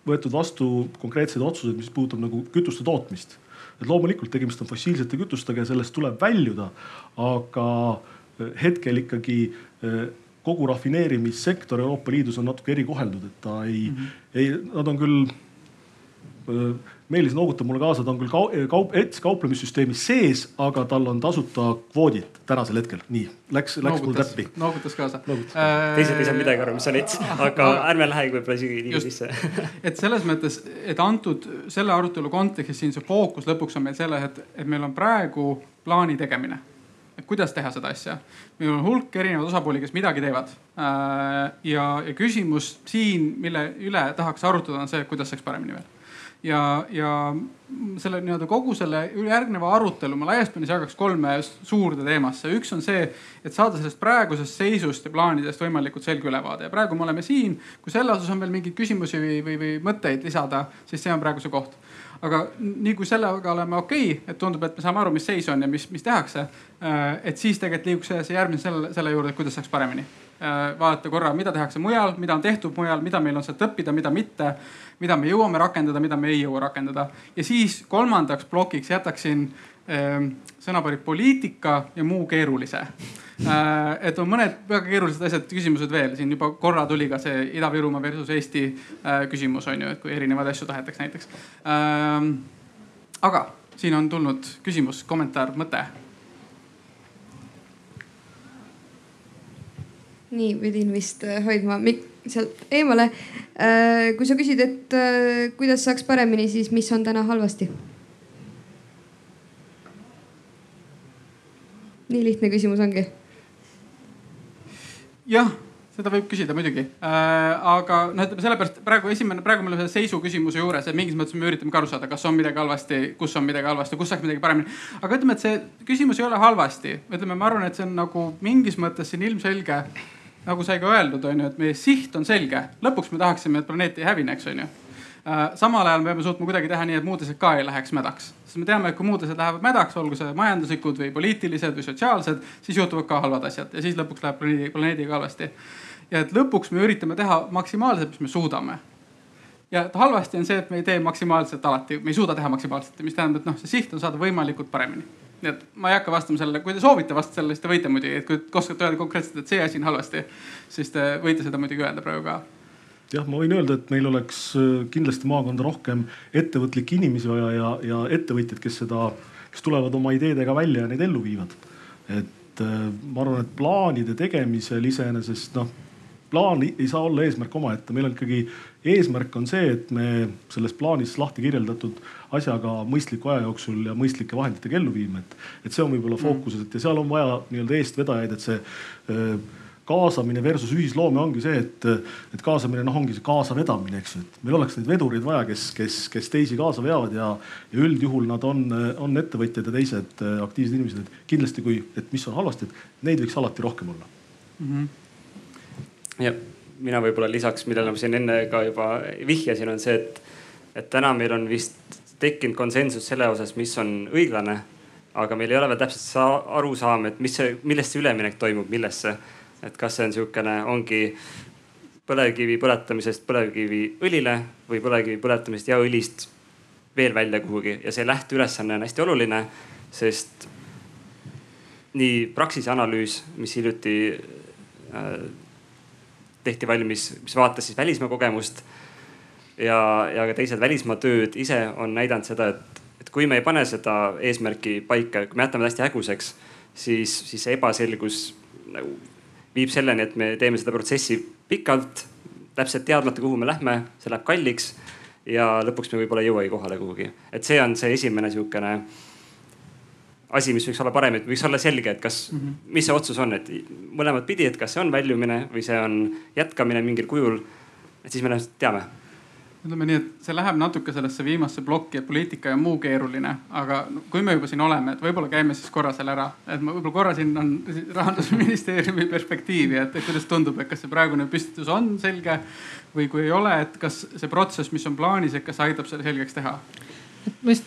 S4: võetud vastu konkreetseid otsuseid, mis puudutab nagu kütuste tootmist et loomulikult tegemist on fossiilsete kütustega ja sellest tuleb väljuda, aga eh, hetkel ikkagi eh, kogu rafineerimissektor Euroopa Liidus on natuke erikoheldud, et ta ei mm, -hmm. ei, nad on küll eh, Meelis noogutab mulle kaasa, ta on küll kaup, kaup, ETS kauplemissüsteemis sees, aga tal on tasuta kvoodid tänasel hetkel. nii, läks, läks mul täppi.
S2: noogutas kaasa.
S3: Äh, teised ei saanud midagi aru, mis on ETS, aga ärme lähegi võib-olla isegi nii sisse
S2: et selles mõttes, et antud selle arutelu kontekstis siin see fookus lõpuks on meil selles, et, et meil on praegu plaani tegemine et kuidas teha seda asja. meil on hulk erinevaid osapooli, kes midagi teevad. Äh, ja, ja küsimus siin, mille üle tahaks arutada, on see, kuidas saaks paremini veel ja, ja selle nii-öelda kogu selle järgneva arutelu ma laias plaanis jagaks kolme suurde teemasse. üks on see, et saada sellest praegusest seisust ja plaanidest võimalikult selge ülevaade ja praegu me oleme siin. kui selle osas on veel mingeid küsimusi või, või, või mõtteid lisada, siis see on praegu see koht aga nii kui sellega oleme okei okay,, et tundub, et me saame aru, mis seis on ja mis, mis tehakse. Äh, et siis tegelikult liiguks edasi järgmine selle, selle juurde, kuidas saaks paremini. Äh, vaadata korra, mida tehakse mujal, mida on tehtud mujal, mida meil on sealt õppida, mida mitte mida me jõuame rakendada, mida me ei jõua rakendada. ja siis kolmandaks plokiks jätaksin äh, sõnapaari poliitika ja muu keerulise äh,. et on mõned väga keerulised asjad, küsimused veel, siin juba korra tuli ka see Ida-Virumaa versus Eesti äh, küsimus on ju, et kui erinevaid asju tahetakse näiteks äh,. aga siin on tulnud küsimus, kommentaar, mõte
S6: nii, pidin vist äh, hoidma mik-, sealt eemale. Äh, kui sa küsid, et äh, kuidas saaks paremini, siis mis on täna halvasti? nii lihtne küsimus ongi.
S2: jah, seda võib küsida muidugi äh,. aga noh, ütleme sellepärast praegu esimene, praegu me oleme selle seisu küsimuse juures, et mingis mõttes me üritame ka aru saada, kas on midagi halvasti, kus on midagi halvasti, kus saaks midagi paremini. aga ütleme, et see küsimus ei ole halvasti, ütleme, ma arvan, et see on nagu mingis mõttes siin ilmselge nagu sai ka öeldud, on ju, et meie siht on selge, lõpuks me tahaksime, et planeet ei hävineks, on ju Äh, samal ajal me peame suutma kuidagi teha nii, et muud asjad ka ei läheks mädaks. sest me teame, et kui muud asjad lähevad mädaks, olgu see majanduslikud või poliitilised või sotsiaalsed, siis juhtuvad ka halvad asjad ja siis lõpuks läheb planeedi, planeediga halvasti. ja et lõpuks me üritame teha maksimaalselt, mis me suudame ja et halvasti on see, et me ei tee maksimaalselt alati, me ei suuda teha maksimaalselt, mis tähendab, et noh, see siht on saada võimalikult paremini. Nii et ma ei hakka vastama sellele, kui te soovite vastata sellele, siis te võite muidugi, et kui oskate öelda konkreetselt, et see asi on halvasti, siis te võite seda muidugi öelda praegu ka
S4: jah, ma võin öelda, et meil oleks äh, kindlasti maakonda rohkem ettevõtlikke inimesi vaja ja, ja ettevõtjaid, kes seda, kes tulevad oma ideedega välja ja neid ellu viivad. et äh, ma arvan, et plaanide tegemisel iseenesest noh, plaan ei saa olla eesmärk omaette, meil on ikkagi eesmärk on see, et me selles plaanis lahti kirjeldatud asjaga mõistliku aja jooksul ja mõistlike vahenditega ellu viime, et, et see on võib-olla mm. fookuses, et ja seal on vaja nii-öelda eestvedajaid, et see äh, kaasamine versus ühisloome ongi see, et, et kaasamine noh, ongi see kaasavedamine, eks ju, et meil oleks neid vedureid vaja, kes, kes, kes teisi kaasa veavad ja, ja üldjuhul nad on, on ettevõtjad ja teised äh, aktiivsed inimesed, et kindlasti kui, et mis on halvasti, et neid võiks alati rohkem olla mm.
S3: -hmm. ja mina võib-olla lisaks, millele ma siin enne ka juba vihjasin, on see, et, et täna meil on vist tekkinud konsensus selle osas, mis on õiglane aga meil ei ole veel täpselt arusaam, et mis see, millest see üleminek toimub, millesse. Et kas see on sihukene, ongi põlevkivi põletamisest põlevkiviõlile või põlevkivi põletamisest ja õlist veel välja kuhugi. Ja see lähteülesanne on hästi oluline, sest nii Praxise analüüs, mis hiljuti äh, tehti valmis, mis vaatas siis välismaa kogemust ja, ja ka teised välismaa tööd ise on näidanud seda, et, et kui me ei pane seda eesmärki paika, kui me jätame ta hästi häguseks, siis, siis see ebaselgus nagu viib selleni, et me teeme seda protsessi pikalt, täpselt teadmata, kuhu me lähme, see läheb kalliks ja lõpuks me võib-olla ei jõuagi kohale kuhugi. et see on see esimene sihukene asi, mis võiks olla parem, et võiks olla selge, et kas mm, -hmm. mis see otsus on, et mõlemat pidi, et kas see on väljumine või see on jätkamine mingil kujul. et siis me teame
S2: ütleme nii, et see läheb natuke sellesse viimasse plokki, et poliitika ja muu keeruline, aga kui me juba siin oleme, et võib-olla käime siis korra seal ära, et ma võib-olla korra siin on rahandusministeeriumi perspektiivi, et kuidas tundub, et kas see praegune püstitus on selge või kui ei ole, et kas see protsess, mis on plaanis, et kas aitab selle selgeks teha?
S1: ma just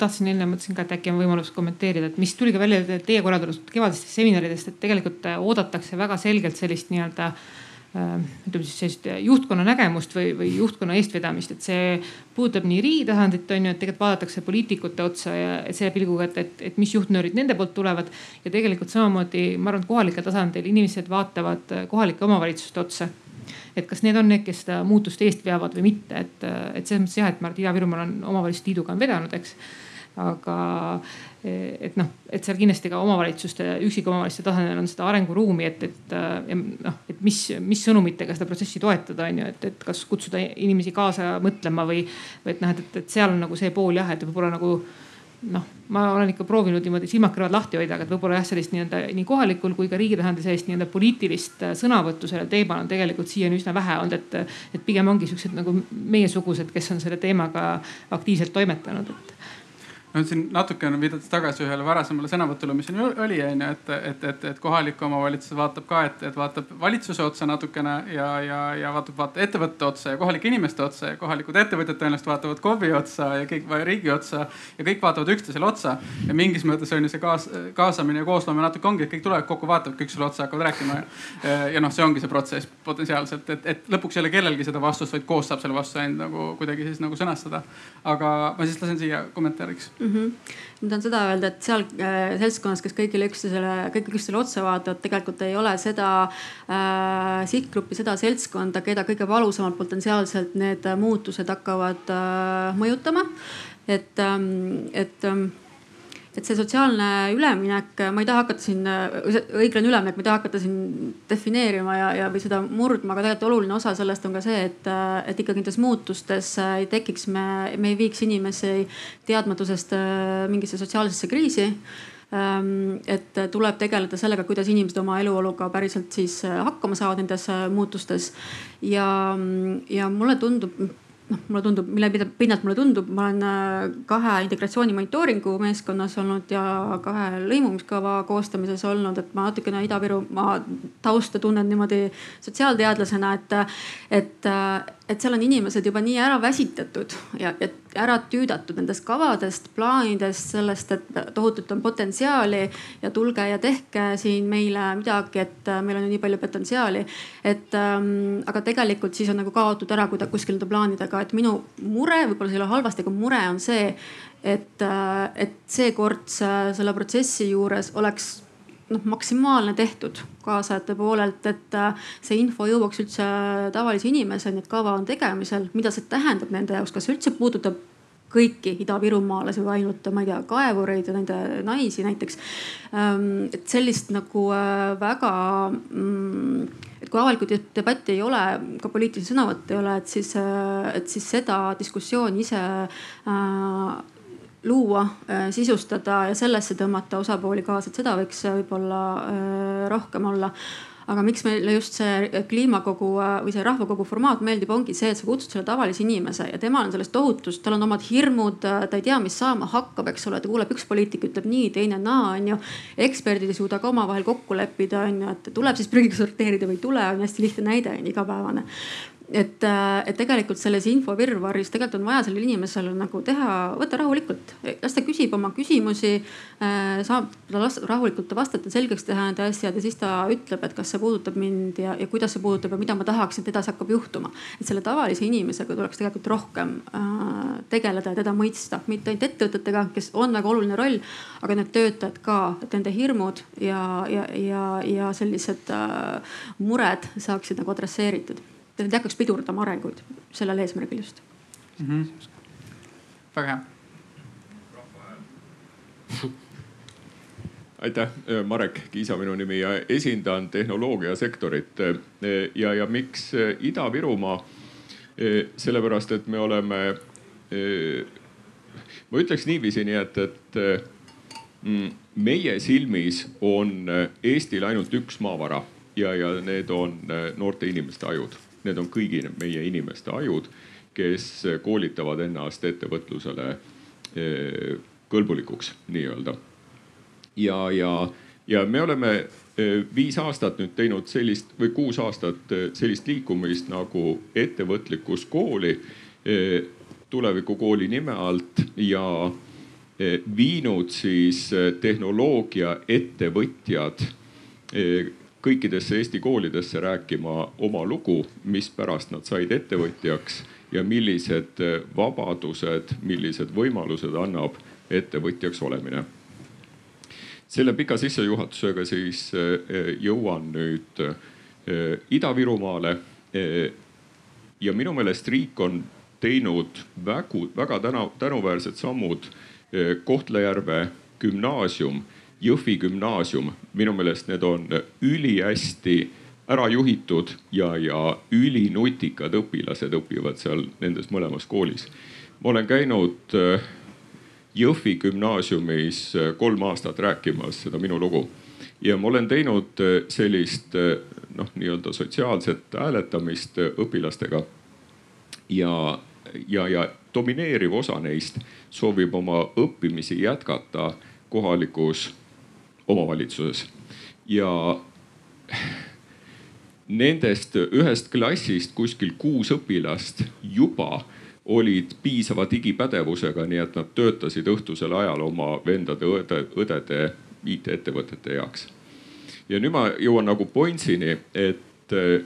S1: tahtsin enne mõtlesin ka, et äkki on võimalus kommenteerida, et mis tuli ka välja teie korraldatud kevadistest seminaridest, et tegelikult oodatakse väga selgelt sellist nii-öelda Äh, ütleme siis sellist juhtkonna nägemust või, või juhtkonna eestvedamist, et see puudutab nii riigi tasandit on ju, et tegelikult vaadatakse poliitikute otsa ja selle pilguga, et, et, et mis juhtnöörid nende poolt tulevad. ja tegelikult samamoodi ma arvan, et kohalikul tasandil inimesed vaatavad kohalike omavalitsuste otsa et kas need on need, kes seda muutust eest veavad või mitte, et, et selles mõttes jah, et ma arvan, et Ida-Virumaal on omavalitsuste liiduga on vedanud, eks aga et noh, et seal kindlasti ka omavalitsuste, üksikomavalitsuste tasandil on seda arenguruumi, et, et ja noh, et mis, mis sõnumitega seda protsessi toetada, on ju, et, et kas kutsuda inimesi kaasa mõtlema või, või et noh, et, et seal on nagu see pool jah, et võib-olla nagu noh, ma olen ikka proovinud niimoodi silmad-kõrvad lahti hoida, aga et võib-olla jah, sellist nii-öelda nii kohalikul kui ka riigi tasandil sellist nii-öelda poliitilist sõnavõttu sellel teemal on tegelikult siiani üsna vähe olnud, et, et pigem ongi siuksed nagu meiesugused, kes on selle teemaga aktiivselt toimetanud, et
S2: no siin natukene viidates tagasi ühele varasemale sõnavõtule, mis siin oli, onju, et, et, et, et kohalik omavalitsus vaatab ka, et, et vaatab valitsuse otsa natukene ja, ja, ja vaatab, vaatab ettevõtte otsa ja kohalike inimeste otsa ja kohalikud ettevõtjad tõenäoliselt vaatavad KOV-i otsa ja kõik riigi otsa ja kõik vaatavad üksteisele otsa. ja mingis mõttes on ju see kaas, kaasamine ja koosloome natuke ongi, et kõik tulevad kokku, vaatavadki üksteisele otsa, hakkavad rääkima. ja, ja noh, see ongi see protsess potentsiaalselt, et, et lõpuks ei ole kellelgi seda vastust, vaid koos saab selle vastuse ainult nagu kuidagi siis nagu sõnastada. aga ma siis lasen siia kommentaariks
S5: mm. -hmm. ma tahan seda öelda, et seal äh, seltskonnas, kes kõigile üksteisele, kõik üksteisele otsa vaatavad, tegelikult ei ole seda äh, sihtgruppi, seda seltskonda, keda kõige valusamalt potentsiaalselt need muutused hakkavad äh, mõjutama. et ähm,, et ähm, et see sotsiaalne üleminek, ma ei taha hakata siin, õiglane üleminek, ma ei taha hakata siin defineerima ja, ja või seda murdma, aga tegelikult oluline osa sellest on ka see, et, et ikkagi nendes muutustes ei tekiks, me, me ei viiks inimesi teadmatusest äh, mingisse sotsiaalsesse kriisi Ähm, et tuleb tegeleda sellega, kuidas inimesed oma eluoluga päriselt siis äh, hakkama saavad nendes äh, muutustes. ja, ja mulle tundub noh, mulle tundub, mille pinnalt mulle tundub, ma olen äh, kahe integratsiooni monitooringu meeskonnas olnud ja kahe lõimumiskava koostamises olnud, et ma natukene Ida-Virumaa tausta tunnen niimoodi sotsiaalteadlasena, et, et, et seal on inimesed juba nii ära väsitatud ja, ja ära tüüdatud nendest kavadest, plaanidest, sellest, et tohutult on potentsiaali ja tulge ja tehke siin meile midagi, et meil on ju nii palju potentsiaali. et ähm, aga tegelikult siis on nagu kaotud ära kuidagi kuskil nende plaanidega, et minu mure, võib-olla see ei ole halvasti, aga mure on see, et, äh, et seekord selle protsessi juures oleks noh maksimaalne tehtud kaasajate poolelt, et äh, see info jõuaks üldse tavalise inimeseni, et kava on tegemisel, mida see tähendab nende jaoks, kas see üldse puudutab kõiki idavirumaalasi või ainult, ma ei tea, kaevureid ja nende naisi näiteks. Ähm, et sellist nagu äh, väga mm, et kui avalikku debatti ei ole, ka poliitilisi sõnavõtte ei ole, et siis, äh, et siis seda diskussiooni ise luua, äh, sisustada ja sellesse tõmmata osapooli kaasa, et seda võiks äh, võib-olla äh, rohkem olla. Aga miks meile just see kliimakogu või see rahvakogu formaat meeldib, ongi see, et sa kutsud selle tavalise inimese ja temal on sellest tohutust, tal on omad hirmud, ta ei tea, mis saama hakkab, eks ole, ta kuuleb, üks poliitik ütleb nii, teine naa, onju. eksperdid ei suuda ka omavahel kokku leppida, onju, et tuleb siis prügiga sorteerida või ei tule, on hästi lihtne näide, on igapäevane et, äh, et tegelikult selles infovirvarris tegelikult on vaja sellel inimesel nagu teha, võtta rahulikult, las ta küsib oma küsimusi. Äh, saab ta rahulikult vastata, selgeks teha need asjad ja siis ta ütleb, et kas see puudutab mind ja, ja kuidas see puudutab ja mida ma tahaksin, et edasi hakkab juhtuma. et selle tavalise inimesega tuleks tegelikult rohkem äh, tegeleda ja teda mõista, mitte ainult ettevõtetega, kes on väga oluline roll, aga need töötajad ka, et nende hirmud ja, ja, ja, ja sellised äh, mured saaksid nagu adresseeritud et need ei hakkaks pidurdama arenguid sellel eesmärgil just mm. -hmm.
S2: väga hea.
S7: aitäh, Marek Kiisa minu nimi ja esindan tehnoloogiasektorit ja, ja miks Ida-Virumaa? sellepärast, et me oleme, ma ütleks niiviisi, nii et, et mm, meie silmis on Eestil ainult üks maavara ja, ja need on noorte inimeste ajud need on kõigi meie inimeste ajud, kes koolitavad ennast ettevõtlusele eh, kõlbulikuks nii-öelda. ja, ja, ja me oleme eh, viis aastat nüüd teinud sellist või kuus aastat eh, sellist liikumist nagu ettevõtlikkuskooli tulevikukooli nime alt ja viinud siis tehnoloogia ettevõtjad kõikidesse Eesti koolidesse rääkima oma lugu, mispärast nad said ettevõtjaks ja millised vabadused, millised võimalused annab ettevõtjaks olemine. selle pika sissejuhatusega siis eh, jõuan nüüd eh, Ida-Virumaale. Eh, ja minu meelest riik on teinud väga, väga tänu, tänuväärsed sammud Kohtla-Järve gümnaasium Jõhvi gümnaasium, minu meelest need on ülihästi ära juhitud ja, ja ülinutikad õpilased õpivad seal nendes mõlemas koolis. ma olen käinud äh, Jõhvi gümnaasiumis äh, kolm aastat rääkimas seda minu lugu ja ma olen teinud äh, sellist noh, nii-öelda sotsiaalset hääletamist õpilastega. ja, ja, ja domineeriv osa neist soovib oma õppimisi jätkata kohalikus omavalitsuses ja nendest ühest klassist kuskil kuus õpilast juba olid piisava digipädevusega, nii et nad töötasid õhtusel ajal oma vendade, õde, õdede IT-ettevõtete heaks. ja nüüd ma jõuan nagu pointsini, et eh,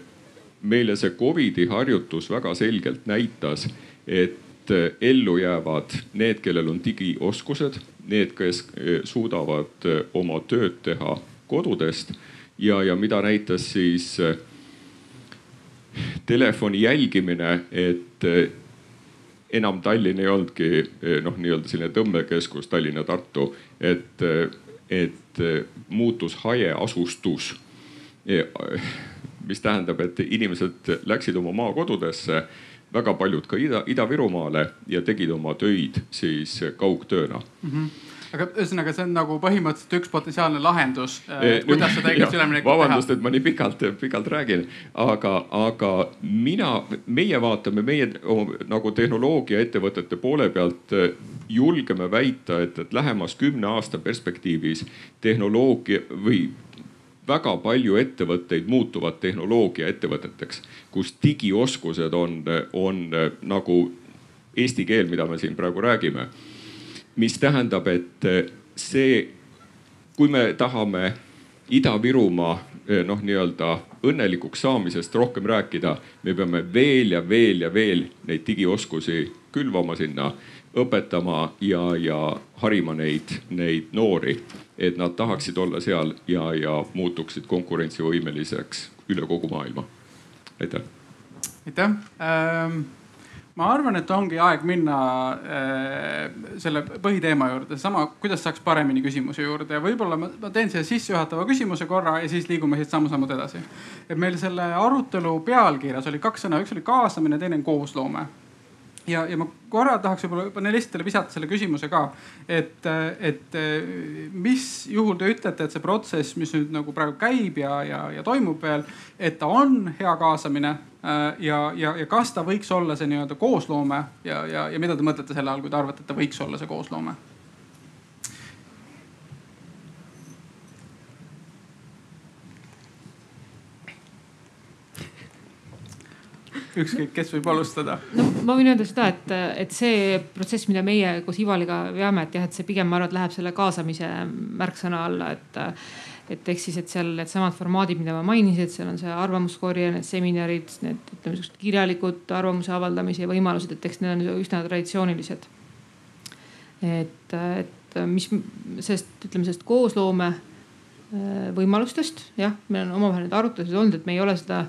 S7: meile see Covidi harjutus väga selgelt näitas, et eh, ellu jäävad need, kellel on digioskused need, kes eh, suudavad eh, oma tööd teha kodudest ja, ja mida näitas siis eh, telefoni jälgimine, et enam Tallinn ei olnudki noh, nii-öelda selline tõmbekeskus Tallinna-Tartu, et, et muutus hajeasustus. mis tähendab, et inimesed läksid oma maakodudesse väga paljud ka Ida, Ida-Virumaale ja tegid oma töid siis kaugtööna mm. -hmm
S2: aga ühesõnaga, see on nagu põhimõtteliselt üks potentsiaalne lahendus äh,, kuidas seda õigesti üleminekut
S7: teha. vabandust, et ma nii pikalt, pikalt räägin, aga, aga mina, meie vaatame, meie nagu tehnoloogiaettevõtete poole pealt äh, julgeme väita, et, et lähemas kümne aasta perspektiivis tehnoloogia või väga palju ettevõtteid muutuvad tehnoloogiaettevõteteks, kus digioskused on, on nagu eesti keel, mida me siin praegu räägime. mis tähendab, et see, kui me tahame Ida-Virumaa noh, nii-öelda õnnelikuks saamisest rohkem rääkida, me peame veel ja veel ja veel neid digioskusi külvama sinna, õpetama ja, ja harima neid, neid noori et nad tahaksid olla seal ja, ja muutuksid konkurentsivõimeliseks üle kogu maailma. aitäh.
S2: aitäh ähm ma arvan, et ongi aeg minna äh, selle põhiteema juurde, sama, kuidas saaks paremini küsimuse juurde ja võib-olla ma, ma teen siia sissejuhatava küsimuse korra ja siis liigume siit samm-sammult edasi. et meil selle arutelu pealkirjas oli kaks sõna, üks oli kaasamine, teine on koosloome ja, ja ma korra tahaks võib-olla panelistidele visata selle küsimuse ka, et, et mis juhul te ütlete, et see protsess, mis nüüd nagu praegu käib ja, ja, ja toimub veel, et ta on hea kaasamine ja, ja, ja kas ta võiks olla see nii-öelda koosloome ja, ja, ja mida te mõtlete selle all, kui te arvate, et ta võiks olla see koosloome? Ükskõik, kes võib alustada.
S1: no ma võin öelda seda, et, et see protsess, mida meie koos Ivaliga veame, et jah, et see pigem ma arvan, et läheb selle kaasamise märksõna alla, et et ehk siis, et seal needsamad formaadid, mida ma mainisin, et seal on see arvamuskorje, need seminarid, need ütleme siuksed kirjalikud arvamuse avaldamise võimalused, et eks need on üsna traditsioonilised. et, et mis sellest, ütleme sellest koosloome äh, võimalustest, jah, meil on omavahel need arutlused olnud, et me ei ole seda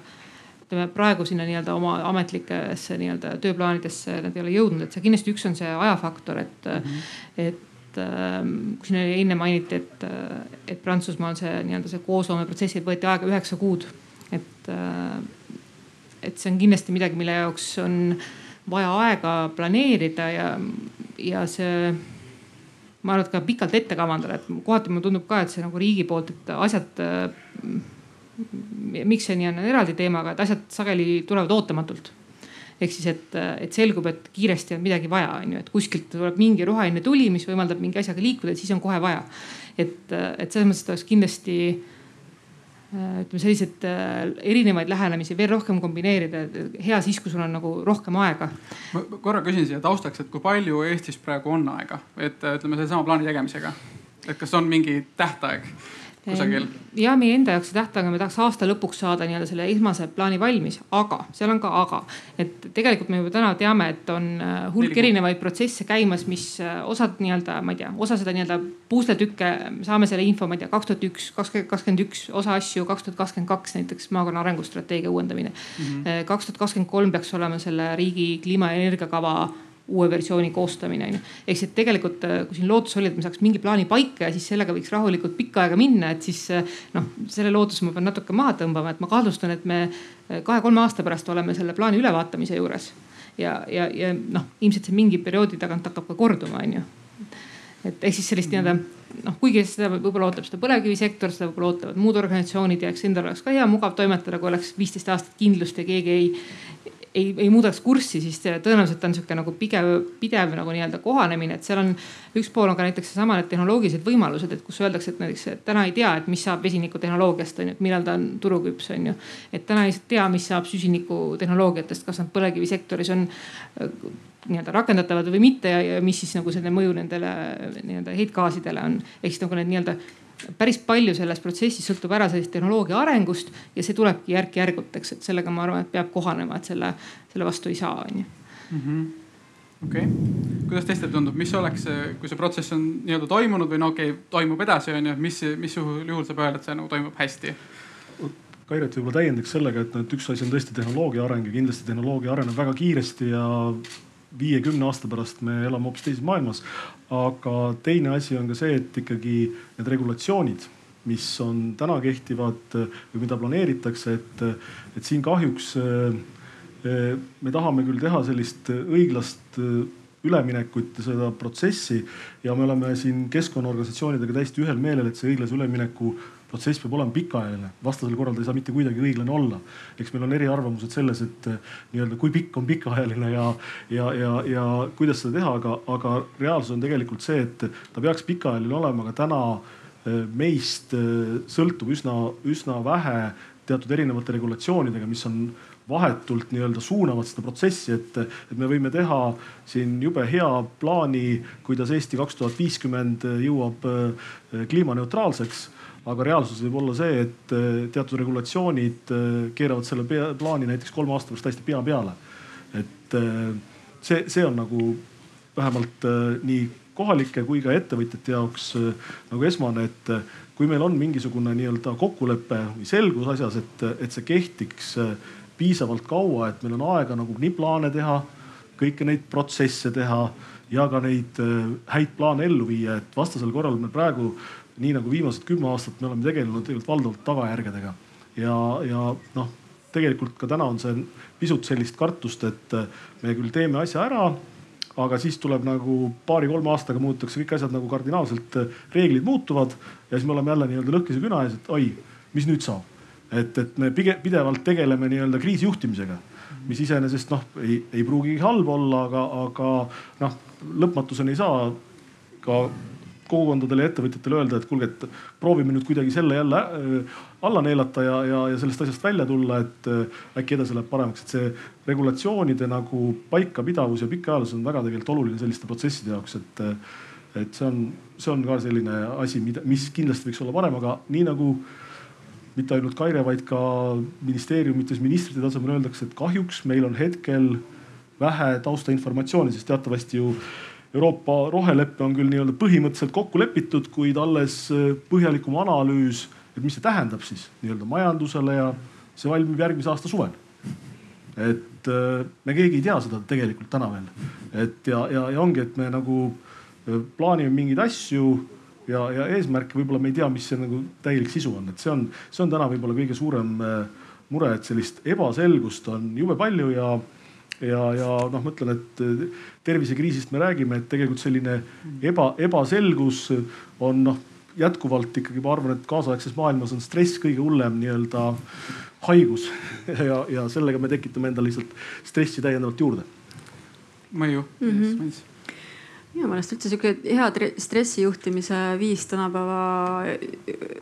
S1: ütleme praegu sinna nii-öelda oma ametlikesse nii-öelda tööplaanidesse nad ei ole jõudnud, et see kindlasti üks on see ajafaktor, et mm, -hmm. et ähm, kui siin enne mainiti, et, et Prantsusmaal see nii-öelda see koosloomeprotsessid võeti aega üheksa kuud. et, äh, et see on kindlasti midagi, mille jaoks on vaja aega planeerida ja, ja see ma arvan, et ka pikalt ette kavandada, et kohati mulle tundub ka, et see nagu riigi poolt, et asjad miks see nii on, on eraldi teema, aga et asjad sageli tulevad ootamatult. ehk siis, et, et selgub, et kiiresti on midagi vaja, on ju, et kuskilt tuleb mingi roheline tuli, mis võimaldab mingi asjaga liikuda, et siis on kohe vaja. et, et selles mõttes oleks kindlasti ütleme selliseid erinevaid lähenemisi veel rohkem kombineerida, hea siis, kui sul on nagu rohkem aega.
S2: ma korra küsin siia taustaks, et kui palju Eestis praegu on aega, et ütleme sellesama plaani tegemisega, et kas on mingi tähtaeg? Kusagil?
S1: ja meie enda jaoks see tähtaeg on, me tahaks aasta lõpuks saada nii-öelda selle esmase plaani valmis, aga seal on ka aga. et tegelikult me juba täna teame, et on äh, hulk erinevaid protsesse käimas, mis äh, osad nii-öelda, ma ei tea, osa seda nii-öelda puusletükke, saame selle info, ma ei tea, kaks tuhat üks, kakskümmend üks, osa asju kaks tuhat kakskümmend kaks, näiteks maakonna arengustrateegia uuendamine. Mhm. Äh, kaks tuhat kakskümmend kolm peaks olema selle riigi kliima ja energiakava uue versiooni koostamine on ju. ehk siis, tegelikult äh, kui siin lootus oli, et me saaks mingi plaani paika ja siis sellega võiks rahulikult pikka aega minna, et siis äh, noh, selle lootuse ma pean natuke maha tõmbama, et ma kahtlustan, et me äh, kahe-kolme aasta pärast oleme selle plaani ülevaatamise juures. ja, ja, ja noh, ilmselt see mingi perioodi tagant hakkab ka korduma, on ju. et ehk siis sellist nii-öelda noh, kuigi seda võib-olla ootab seda põlevkivisektor, seda võib-olla ootavad muud organisatsioonid ja eks endal oleks ka hea mugav toimetada, kui oleks viisteist aastat kindlust ja keegi ei ei, ei muudaks kurssi, siis tõenäoliselt on sihuke nagu pigev, pidev nagu nii-öelda kohanemine, et seal on üks pool on ka näiteks seesama need tehnoloogilised võimalused, et kus öeldakse, et näiteks et täna ei tea, et mis saab vesinikutehnoloogiast on ju, et millal ta on turuküps on ju. et täna ei tea, mis saab süsinikutehnoloogiatest, kas nad põlevkivisektoris on äh, nii-öelda rakendatavad või mitte ja, ja mis siis nagu selle mõju nendele nii-öelda heitgaasidele on. ehk siis nagu need nii-öelda päris palju selles protsessis sõltub ära sellist tehnoloogia arengust ja see tulebki järk-järgult, eks, et sellega ma arvan, et peab kohanema, et selle, selle vastu ei saa, on ju.
S2: Mhm. okei okay., kuidas teistele tundub, mis oleks, kui see protsess on nii-öelda toimunud või no okei okay,, toimub edasi, on ju, mis, mis juhul, juhul saab öelda, et see nagu toimub hästi?
S4: Kairet võib-olla täiendaks sellega, et, et üks asi on tõesti tehnoloogia areng ja kindlasti tehnoloogia areneb väga kiiresti ja viiekümne aasta pärast me elame hoopis teises maailmas. aga teine asi on ka see, et ikkagi need regulatsioonid, mis on täna kehtivad või mida planeeritakse, et, et siin kahjuks me tahame küll teha sellist õiglast üleminekut ja seda protsessi ja me oleme siin keskkonnaorganisatsioonidega täiesti ühel meelel, et see õiglase ülemineku protsess peab olema pikaajaline, vastasel korral ta ei saa mitte kuidagi õiglane olla. eks meil on eriarvamused selles, et nii-öelda kui pikk on pikaajaline ja, ja, ja, ja kuidas seda teha, aga, aga reaalsus on tegelikult see, et ta peaks pikaajaline olema, aga täna eh, meist eh, sõltub üsna, üsna vähe teatud erinevate regulatsioonidega, mis on vahetult nii-öelda suunavad seda protsessi, et, et me võime teha siin jube hea plaani, kuidas Eesti kaks tuhat viiskümmend jõuab kliimaneutraalseks aga reaalsus võib olla see, et äh, teatud regulatsioonid äh, keeravad selle pea, plaani näiteks kolme aasta pärast täiesti pea peale. et see, see on nagu vähemalt nii kohalike kui ka ettevõtjate jaoks nagu esmane, et kui meil on mingisugune nii-öelda kokkulepe või selgus asjas, et, et see kehtiks piisavalt kaua, et meil on aega nagu nii plaane teha, kõiki neid protsesse teha ja ka neid äh, häid plaane ellu viia, et vastasel korral me praegu nii nagu viimased kümme aastat me oleme tegelenud tegelikult valdavalt tagajärgedega. Ja, ja noh, tegelikult ka täna on see pisut sellist kartust, et äh, me küll teeme asja ära, aga siis tuleb nagu paari-kolme aastaga muututakse kõik asjad nagu kardinaalselt, äh, reeglid muutuvad ja siis me oleme jälle nii-öelda lõhkise küna ees, et oi, mis nüüd saab? Et, et me pidevalt tegeleme nii-öelda kriisijuhtimisega, mis iseenesest noh, ei, ei pruugi halb olla, aga, aga noh, lõpmatuseni ei saa ka kogukondadele ja ettevõtjatele öelda, et kuulge, et proovime nüüd kuidagi selle jälle äh, alla neelata ja, ja, ja sellest asjast välja tulla, et äh, äkki edasi läheb paremaks, et see regulatsioonide nagu paikapidavus ja pikaajalisus on väga tegelikult oluline selliste protsesside jaoks, et, äh, et see on, see on ka selline asi, mida, mis kindlasti võiks olla parem, aga nii nagu mitte ainult Kaire, vaid ka ministeeriumites ministrite tasemel öeldakse, et kahjuks meil on hetkel vähe taustainformatsiooni, sest teatavasti ju Euroopa rohelepe on küll nii-öelda põhimõtteliselt kokku lepitud, kuid alles äh, põhjalikum analüüs, et mis see tähendab siis nii-öelda majandusele ja see valmib järgmise aasta suvel. et äh, me keegi ei tea seda tegelikult täna veel. et ja, ja, ja ongi, et me nagu äh, plaanime mingeid asju ja, ja eesmärk võib-olla me ei tea, mis see nagu täielik sisu on, et see on, see on täna võib-olla kõige suurem mure, et sellist ebaselgust on jube palju ja ja, ja noh, ma ütlen, et äh, tervisekriisist me räägime, et tegelikult selline eba, ebaselgus on noh, jätkuvalt ikkagi ma arvan, et kaasaegses maailmas on stress kõige hullem nii-öelda haigus ja, ja sellega me tekitame endale lihtsalt stressi täiendavalt juurde.
S2: mõju mm. -hmm
S5: minu meelest üldse sihuke hea stressi juhtimise viis tänapäeva,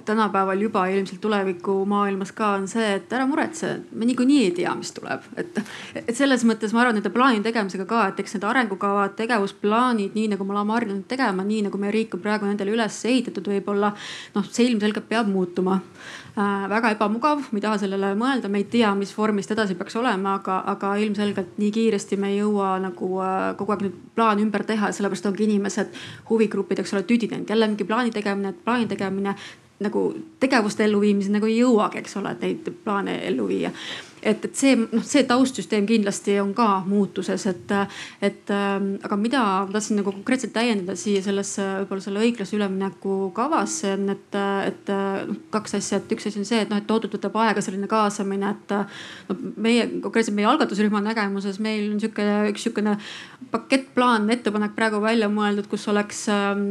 S5: tänapäeval juba ilmselt tulevikumaailmas ka on see, et ära muretse, me niikuinii ei tea, mis tuleb. et, et selles mõttes ma arvan, nende plaani tegemisega ka, et eks need arengukavad, tegevusplaanid, nii nagu me oleme harjunud tegema, nii nagu meie riik on praegu nendele üles ehitatud, võib-olla noh, see ilmselgelt peab muutuma. Väga ebamugav, me ei taha sellele mõelda, me ei tea, mis vormis ta edasi peaks olema, aga, aga ilmselgelt nii kiiresti me ei jõua nagu äh, kogu aeg neid plaane ümber teha, sellepärast ongi inimesed, huvigrupid, eks ole, tüdinenud jälle mingi plaani tegemine, plaani tegemine nagu tegevuste elluviimisel nagu ei jõuagi, eks ole, et neid plaane ellu viia et, et see noh, see taustsüsteem kindlasti on ka muutuses, et, et ähm, aga mida ma tahtsin nagu konkreetselt täiendada siia sellesse võib-olla selle õiglase ülemineku kavasse on, et, et noh kaks asja, et üks asi on see, et noh, et tohutult võtab aega selline kaasamine, et no meie konkreetselt meie algatusrühma nägemuses meil on sihuke üks sihukene pakettplaan, ettepanek praegu välja mõeldud, kus oleks ähm,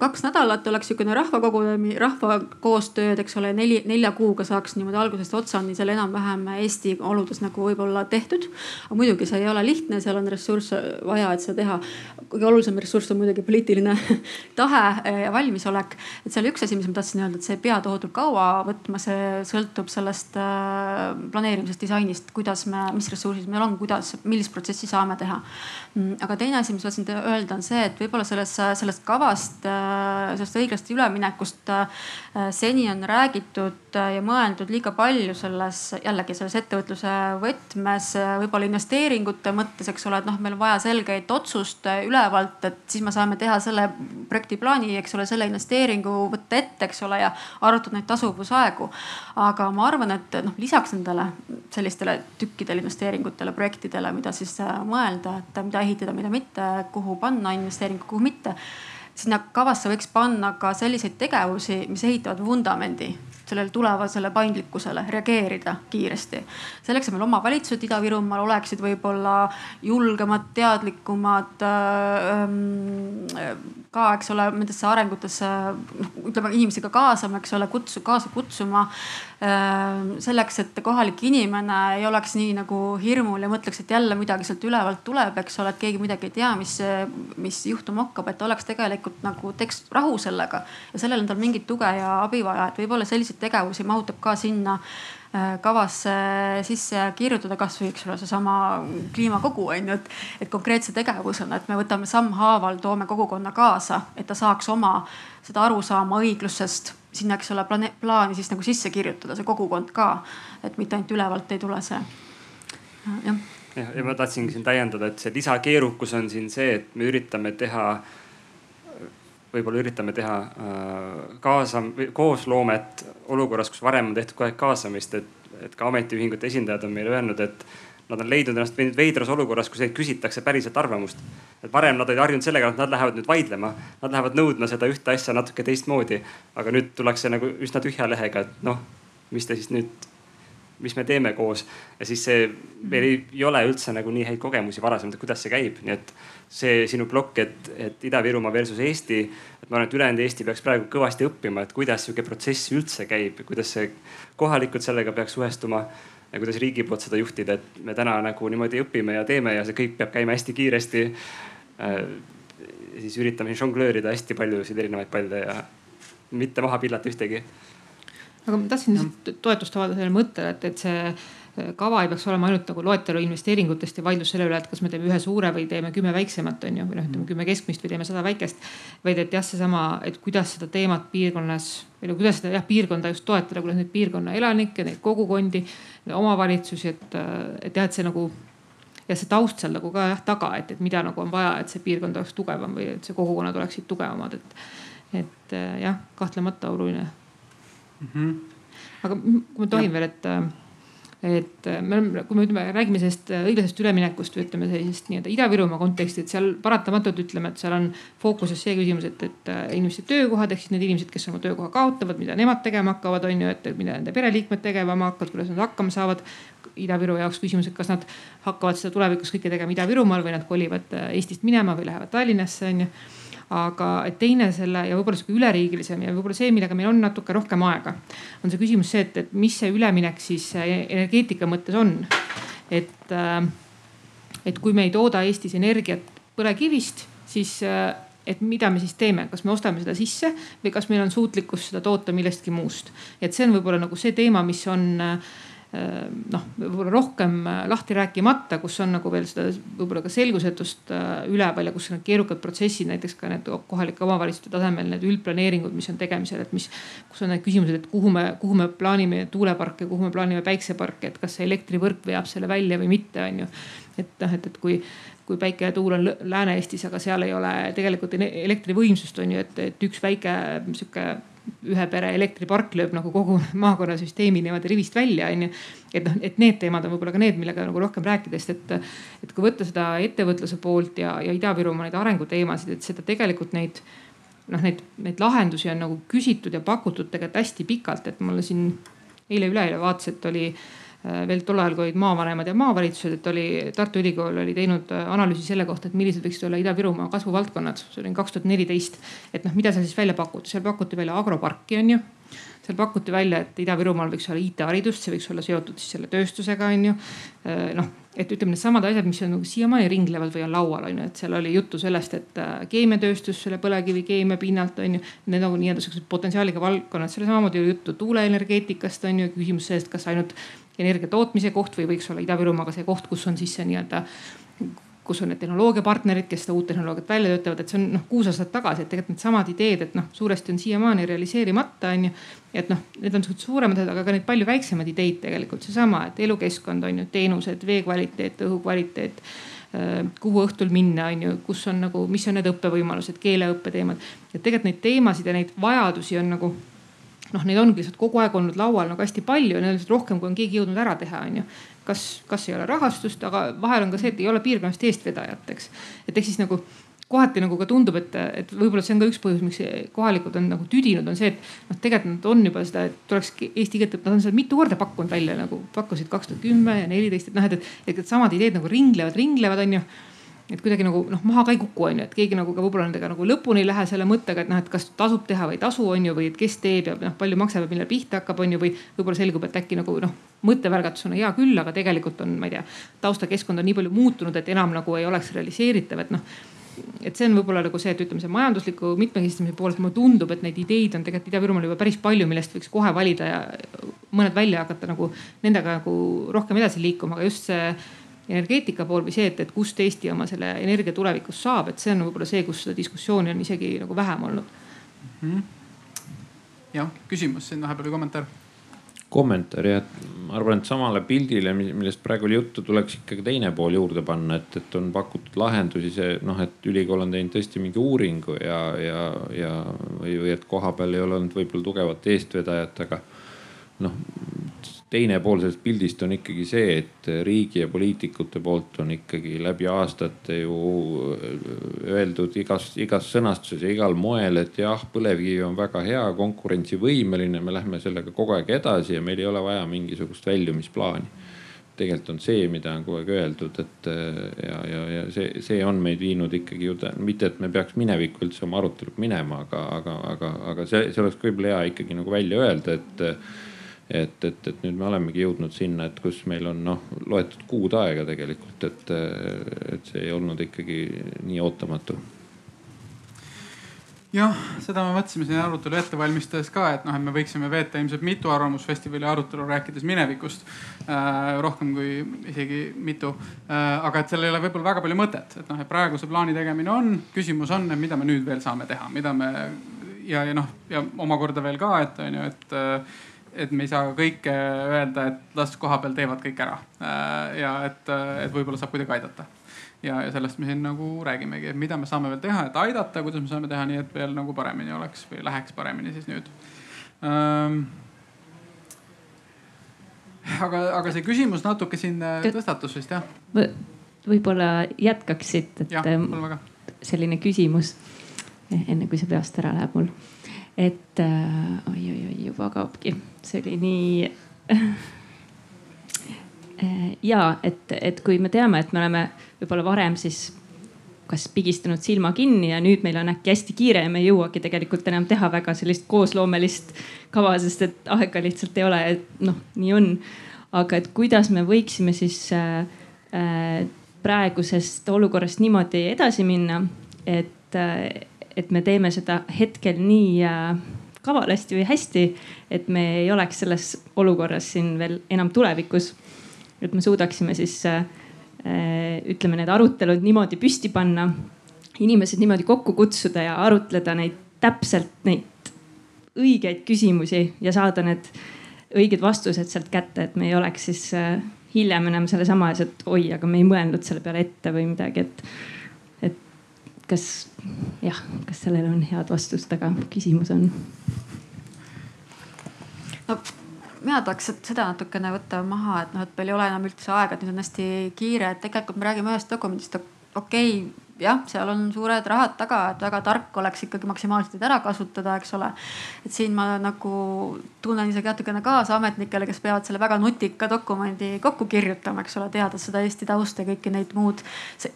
S5: kaks nädalat oleks sihukene rahvakogunemine, rahva koostööd, eks ole, neli, nelja kuuga saaks niimoodi algusest otsani selle enam-vähem Eesti oludes nagu võib-olla tehtud. aga muidugi see ei ole lihtne, seal on ressursse vaja, et seda teha. kõige olulisem ressurss on muidugi poliitiline tahe ja valmisolek. et see oli üks asi, mis ma tahtsin öelda, et see ei pea tohutult kaua võtma, see sõltub sellest äh, planeerimisest, disainist, kuidas me, mis ressursid meil on, kuidas, millist protsessi saame teha. Mm, aga teine asi, mis ma tahtsin öelda, on see, et võib-olla selles, sellest kavast, äh, sellest õiglast üleminekust äh, seni on räägitud ja mõeldud liiga palju selles jällegi selles ettevõtluse võtmes, võib-olla investeeringute mõttes, eks ole, et noh, meil on vaja selgeid otsust ülevalt, et siis me saame teha selle projektiplaani, eks ole, selle investeeringu võtta ette, eks ole, ja arutada neid tasuvusaegu. aga ma arvan, et noh, lisaks nendele sellistele tükkidele investeeringutele, projektidele, mida siis mõelda, et mida ehitada, mida mitte, kuhu panna investeeringu, kuhu mitte sinna kavasse võiks panna ka selliseid tegevusi, mis ehitavad vundamendi sellele tulevasele paindlikkusele reageerida kiiresti. selleks, et meil omavalitsused Ida-Virumaal oleksid võib-olla julgemad, teadlikumad äh, ka, eks ole, nendesse arengutesse noh, ütleme inimesi ka kaasama, eks ole, kutsu, kaasa kutsuma. Äh, selleks, et kohalik inimene ei oleks nii nagu hirmul ja mõtleks, et jälle midagi sealt ülevalt tuleb, eks ole, et keegi midagi ei tea, mis, mis juhtuma hakkab, et oleks tegelikult nagu teeks rahu sellega ja sellel on tal mingit tuge ja abi vaja, et võib-olla selliseid tegevusi mahutab ka sinna kavasse sisse kirjutada kasvõi eks ole seesama kliimakogu on ju, et, et konkreetse tegevusena, et me võtame sammhaaval, toome kogukonna kaasa, et ta saaks oma seda arusaama õiglusest sinna, eks ole, plaani siis nagu sisse kirjutada, see kogukond ka. et mitte ainult ülevalt ei tule see,
S3: jah. jah, ja ma tahtsingi siin täiendada, et see lisakeerukus on siin see, et me üritame teha võib-olla üritame teha äh, kaasa, koosloomet olukorras, kus varem on tehtud kogu aeg kaasamist, et, et ka ametiühingute esindajad on meile öelnud, et nad on leidnud ennast veidras olukorras, kus neid küsitakse päriselt arvamust. et varem nad olid harjunud sellega, et nad lähevad nüüd vaidlema, nad lähevad nõudma seda ühte asja natuke teistmoodi. aga nüüd tullakse nagu üsna tühja lehega, et noh, mis te siis nüüd mis me teeme koos. ja siis see, meil ei, ei ole üldse nagu nii häid kogemusi varasemalt, et kuidas see käib, nii et see sinu plokk, et, et Ida-Virumaa versus Eesti. et ma arvan, et ülejäänud Eesti peaks praegu kõvasti õppima, et kuidas sihuke protsess üldse käib, kuidas see kohalikud sellega peaks suhestuma ja kuidas riigi poolt seda juhtida, et me täna nagu niimoodi õpime ja teeme ja see kõik peab käima hästi kiiresti äh,. siis üritame žonglöörida hästi paljusid erinevaid palle ja mitte maha pillata ühtegi
S1: aga ma tahtsin lihtsalt toetust avaldada sellele mõttele, et, et see äh, kava ei peaks olema ainult nagu loetelu investeeringutest ja vaidlus selle üle, et kas me teeme ühe suure või teeme kümme väiksemat, on ju, või noh, ütleme kümme keskmist või teeme sada väikest. vaid et jah, seesama, et kuidas seda teemat piirkonnas või no kuidas seda jah, piirkonda just toetada, kuidas neid piirkonna elanikke, neid kogukondi, omavalitsusi, et, äh, et jah, et see nagu ja see taust seal nagu ka jah taga, et, et mida nagu on vaja, et see piirkond oleks tugevam või et see kogukonnad oleksid tugevamad, et, et äh, jah, kahtlemata oluline mm. -hmm. aga kui ma tohin ja. veel, et, et me oleme, kui me ütleme, räägime sellest õiglasest üleminekust või ütleme sellisest nii-öelda Ida-Virumaa konteksti, et seal paratamatult ütleme, et seal on fookuses see küsimus, et, et inimeste töökohad ehk siis need inimesed, kes oma töökoha kaotavad, mida nemad tegema hakkavad, on ju, et mida nende pereliikmed tegema hakkavad, kuidas nad hakkama saavad. Ida-Viru jaoks küsimus, et kas nad hakkavad seda tulevikus kõike tegema Ida-Virumaal või nad kolivad Eestist minema või lähevad Tallinnasse on ju aga teine selle ja võib-olla sihuke üleriigilisem ja võib-olla see, millega meil on natuke rohkem aega, on see küsimus see, et, et mis see üleminek siis energeetika mõttes on. et, äh, et kui me ei tooda Eestis energiat põlevkivist, siis äh, et mida me siis teeme, kas me ostame seda sisse või kas meil on suutlikkus seda toota millestki muust. et see on võib-olla nagu see teema, mis on Äh, noh, võib-olla rohkem äh, lahti rääkimata, kus on nagu veel seda võib-olla ka selgusetust äh, üleval ja kus on keerukad protsessid, näiteks ka need kohalike omavalitsuste tasemel need üldplaneeringud, mis on tegemisel, et mis, kus on need küsimused, et kuhu me, kuhu me plaanime tuuleparke, kuhu me plaanime päikseparke, et kas see elektrivõrk veab selle välja või mitte, on ju. et noh, et, et kui kui päike ja tuul on Lääne-Eestis, aga seal ei ole tegelikult elektrivõimsust on ju, et, et üks väike sihuke ühe pere elektripark lööb nagu kogu maakonnasüsteemi niimoodi rivist välja, onju. et noh, et need teemad on võib-olla ka need, millega nagu rohkem rääkida, sest et, et kui võtta seda ettevõtluse poolt ja, ja Ida-Virumaa neid arenguteemasid, et seda tegelikult neid noh, neid, neid lahendusi on nagu küsitud ja pakutud tegelikult hästi pikalt, et mulle siin eile-üleeile vaatas, et oli Äh, veel tol ajal, kui olid maavanemad ja maavalitsused, et oli Tartu Ülikool oli teinud äh, analüüsi selle kohta, et millised võiksid olla Ida-Virumaa kasvuvaldkonnad. see oli kaks tuhat neliteist, et noh, mida seal siis välja pakuti, seal pakuti välja agroparki on ju seal pakuti välja, et Ida-Virumaal võiks olla IT-haridust, see võiks olla seotud siis selle tööstusega, on ju. Äh, noh, et ütleme needsamad asjad, mis on nagu siiamaani ringlevad või on laual, on ju, et seal oli juttu sellest, et keemiatööstus selle põlevkivi keemia pinnalt on ju. Need nagu nii-öelda siuksed potentsiaaliga valdkonnad, seal samamoodi oli juttu tuuleenergeetikast on ju, küsimus sellest, kas ainult energia tootmise koht või võiks olla Ida-Virumaa ka see koht, kus on siis see nii-öelda kus on need tehnoloogiapartnerid, kes seda uut tehnoloogiat välja töötavad, et see on noh kuus aastat tagasi, et tegelikult needsamad ideed, et noh, suuresti on siiamaani realiseerimata, on ju. et noh, need on siuksed suuremad, aga ka neid palju väiksemaid ideid tegelikult seesama, et elukeskkond on ju, teenused, vee kvaliteet, õhu kvaliteet äh, kuhu õhtul minna, on ju, kus on nagu, mis on need õppevõimalused, keeleõppe teemad. et tegelikult neid teemasid ja neid vajadusi on nagu noh, neid ongi lihtsalt kogu aeg olnud laual nagu hästi palju ja neid on lihtsalt rohkem, kui on keegi jõudnud ära teha, on ju. kas, kas ei ole rahastust, aga vahel on ka see, et ei ole piirkonnast eestvedajat, eks. et ehk siis nagu kohati nagu ka tundub, et, et võib-olla see on ka üks põhjus, miks kohalikud on nagu tüdinud, on see, et noh, tegelikult nad on juba seda, et tuleks eesti keelt õppida, nad on seda mitu korda pakkunud välja nagu pakkusid kaks tuhat kümme ja neliteist, et noh, et, et, et samad ideed nagu ringlevad, ringlevad, onju et kuidagi nagu noh, maha ka ei kuku, onju, et keegi nagu ka võib-olla nendega nagu lõpuni ei lähe selle mõttega, et noh, et kas tasub teha või ei tasu, onju, või et kes teeb ja noh, palju maksab ja millal pihta hakkab, onju, või võib-olla selgub, et äkki nagu noh, mõttevälgatus on hea küll, aga tegelikult on, ma ei tea, taustakeskkond on nii palju muutunud, et enam nagu ei oleks realiseeritav, et noh et see on võib-olla nagu see, et ütleme, see majandusliku mitmekesistamise poolelt mulle tundub, et neid ideid on tegelikult Ida-Virumaal juba päris palju, millest võiks kohe valida ja mõned välja hakata nagu nendega nagu rohkem edasi liikuma, aga just see energeetika pool või see, et, et kust Eesti oma selle energia tulevikus saab, et see on võib-olla see, kus seda diskussiooni on isegi nagu vähem olnud mm.
S2: -hmm. jah, küsimus siin vahepeal või kommentaar?
S8: kommentaar jah, et ma arvan, et samale pildile, millest praegu oli juttu, tuleks ikkagi teine pool juurde panna, et, et on pakutud lahendusi, see noh, et ülikool on teinud tõesti mingi uuringu ja, ja, ja või, või et kohapeal ei ole olnud võib-olla tugevat eestvedajat, aga noh, teine pool sellest pildist on ikkagi see, et riigi ja poliitikute poolt on ikkagi läbi aastate ju öeldud igas, igas sõnastuses ja igal moel, et jah, põlevkivi on väga hea, konkurentsivõimeline, me lähme sellega kogu aeg edasi ja meil ei ole vaja mingisugust väljumisplaani. tegelikult on see, mida on kogu aeg öeldud, et ja, ja, ja see, see on meid viinud ikkagi ju, mitte et me peaks minevikku üldse oma arutelud minema, aga, aga, aga, aga see, see oleks võib-olla hea ikkagi nagu välja öelda, et et, et, et nüüd me olemegi jõudnud sinna, et kus meil on noh, loetud kuud aega tegelikult, et, et see ei olnud ikkagi nii ootamatu
S2: jah, seda me mõtlesime siin arutelu ette valmistades ka, et noh, et me võiksime veeta ilmselt mitu arvamusfestivali arutelu rääkides minevikust äh,. rohkem kui isegi mitu äh,. aga et sellel ei ole võib-olla väga palju mõtet, et noh, et praegu see plaani tegemine on, küsimus on, et mida me nüüd veel saame teha, mida me ja, ja noh, ja omakorda veel ka, et on ju, et äh, et me ei saa kõike öelda, et las kohapeal teevad kõik ära. Äh, ja et, et võib-olla saab kuidagi aidata. ja, ja sellest me siin nagu räägimegi, et mida me saame veel teha, et aidata, kuidas me saame teha nii, et veel nagu paremini oleks või läheks paremini siis nüüd ähm, aga, aga see küsimus natuke siin äh, tõstatus vist jah?
S9: võib-olla jätkaksid, et
S2: ja,
S9: ähm, selline küsimus enne kui see peast ära läheb mul et oi-oi-oi äh, juba kaobki, see oli nii äh, ja et, et kui me teame, et me oleme võib-olla varem siis kas pigistanud silma kinni ja nüüd meil on äkki hästi kiire ja me ei jõuagi tegelikult enam teha väga sellist koosloomelist kava, sest et aega lihtsalt ei ole, et noh, nii on. aga et kuidas me võiksime siis äh, äh, praegusest olukorrast niimoodi edasi minna, et äh, et me teeme seda hetkel nii äh, kavalasti või hästi, et me ei oleks selles olukorras siin veel enam tulevikus. et me suudaksime siis äh, äh, ütleme, need arutelud niimoodi püsti panna, inimesed niimoodi kokku kutsuda ja arutleda neid täpselt neid õigeid küsimusi ja saada need õiged vastused sealt kätte, et me ei oleks siis hiljem enam sellesama ees, et oi, aga me ei mõelnud selle peale ette või midagi, et kas jah, kas sellele on head vastust, aga küsimus on?
S5: no mina tahaks seda natukene võtta maha, et noh, et meil ei ole enam üldse aega, et nüüd on hästi kiire, et tegelikult me räägime ühest dokumendist, okei okay, jah, seal on suured rahad taga, et väga tark oleks ikkagi maksimaalselt ära kasutada, eks ole. et siin ma nagu tunnen isegi natukene kaasa ametnikele, kes peavad selle väga nutika dokumendi kokku kirjutama, eks ole, teades seda Eesti tausta ja kõiki neid muud,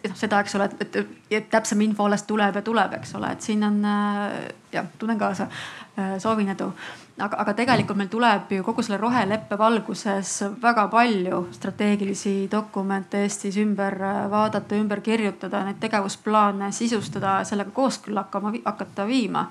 S5: noh seda, eks ole, et, et, täpsem info alles tuleb ja tuleb, eks ole, et siin on jah, tunnen kaasa, soovin edu aga, aga tegelikult meil tuleb ju kogu selle roheleppe valguses väga palju strateegilisi dokumente Eestis ümber äh, vaadata, ümber kirjutada, neid tegevusplaane sisustada, sellega kooskõlla hakkama, hakata viima.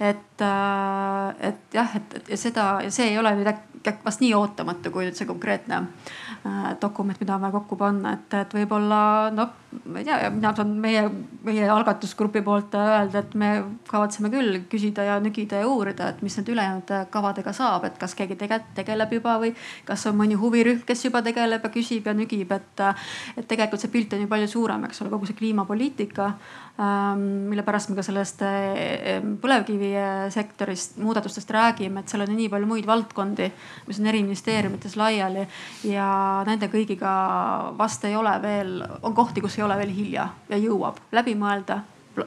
S5: et, äh, et jah, et, et ja seda ja see ei ole nüüd äkki vast nii ootamatu, kui nüüd see konkreetne äh, dokument, mida on vaja kokku panna, et, et võib-olla noh, ma ei tea, mina saan meie, meie algatusgrupi poolt öelda, et me kavatseme küll küsida ja nügida ja uurida, et mis need ülejäänud kavadega saab, et kas keegi tegelikult tegeleb juba või kas on mõni huvirühm, kes juba tegeleb ja küsib ja nügib, et, et tegelikult see pilt on ju palju suurem, eks ole, kogu see kliimapoliitika ähm,. mille pärast me ka sellest äh, põlevkivisektorist muudatustest räägime, et seal on nii palju muid valdkondi, mis on eri ministeeriumites laiali ja nende kõigiga vast ei ole veel, on kohti, kus ei ole veel hilja ja jõuab läbi mõelda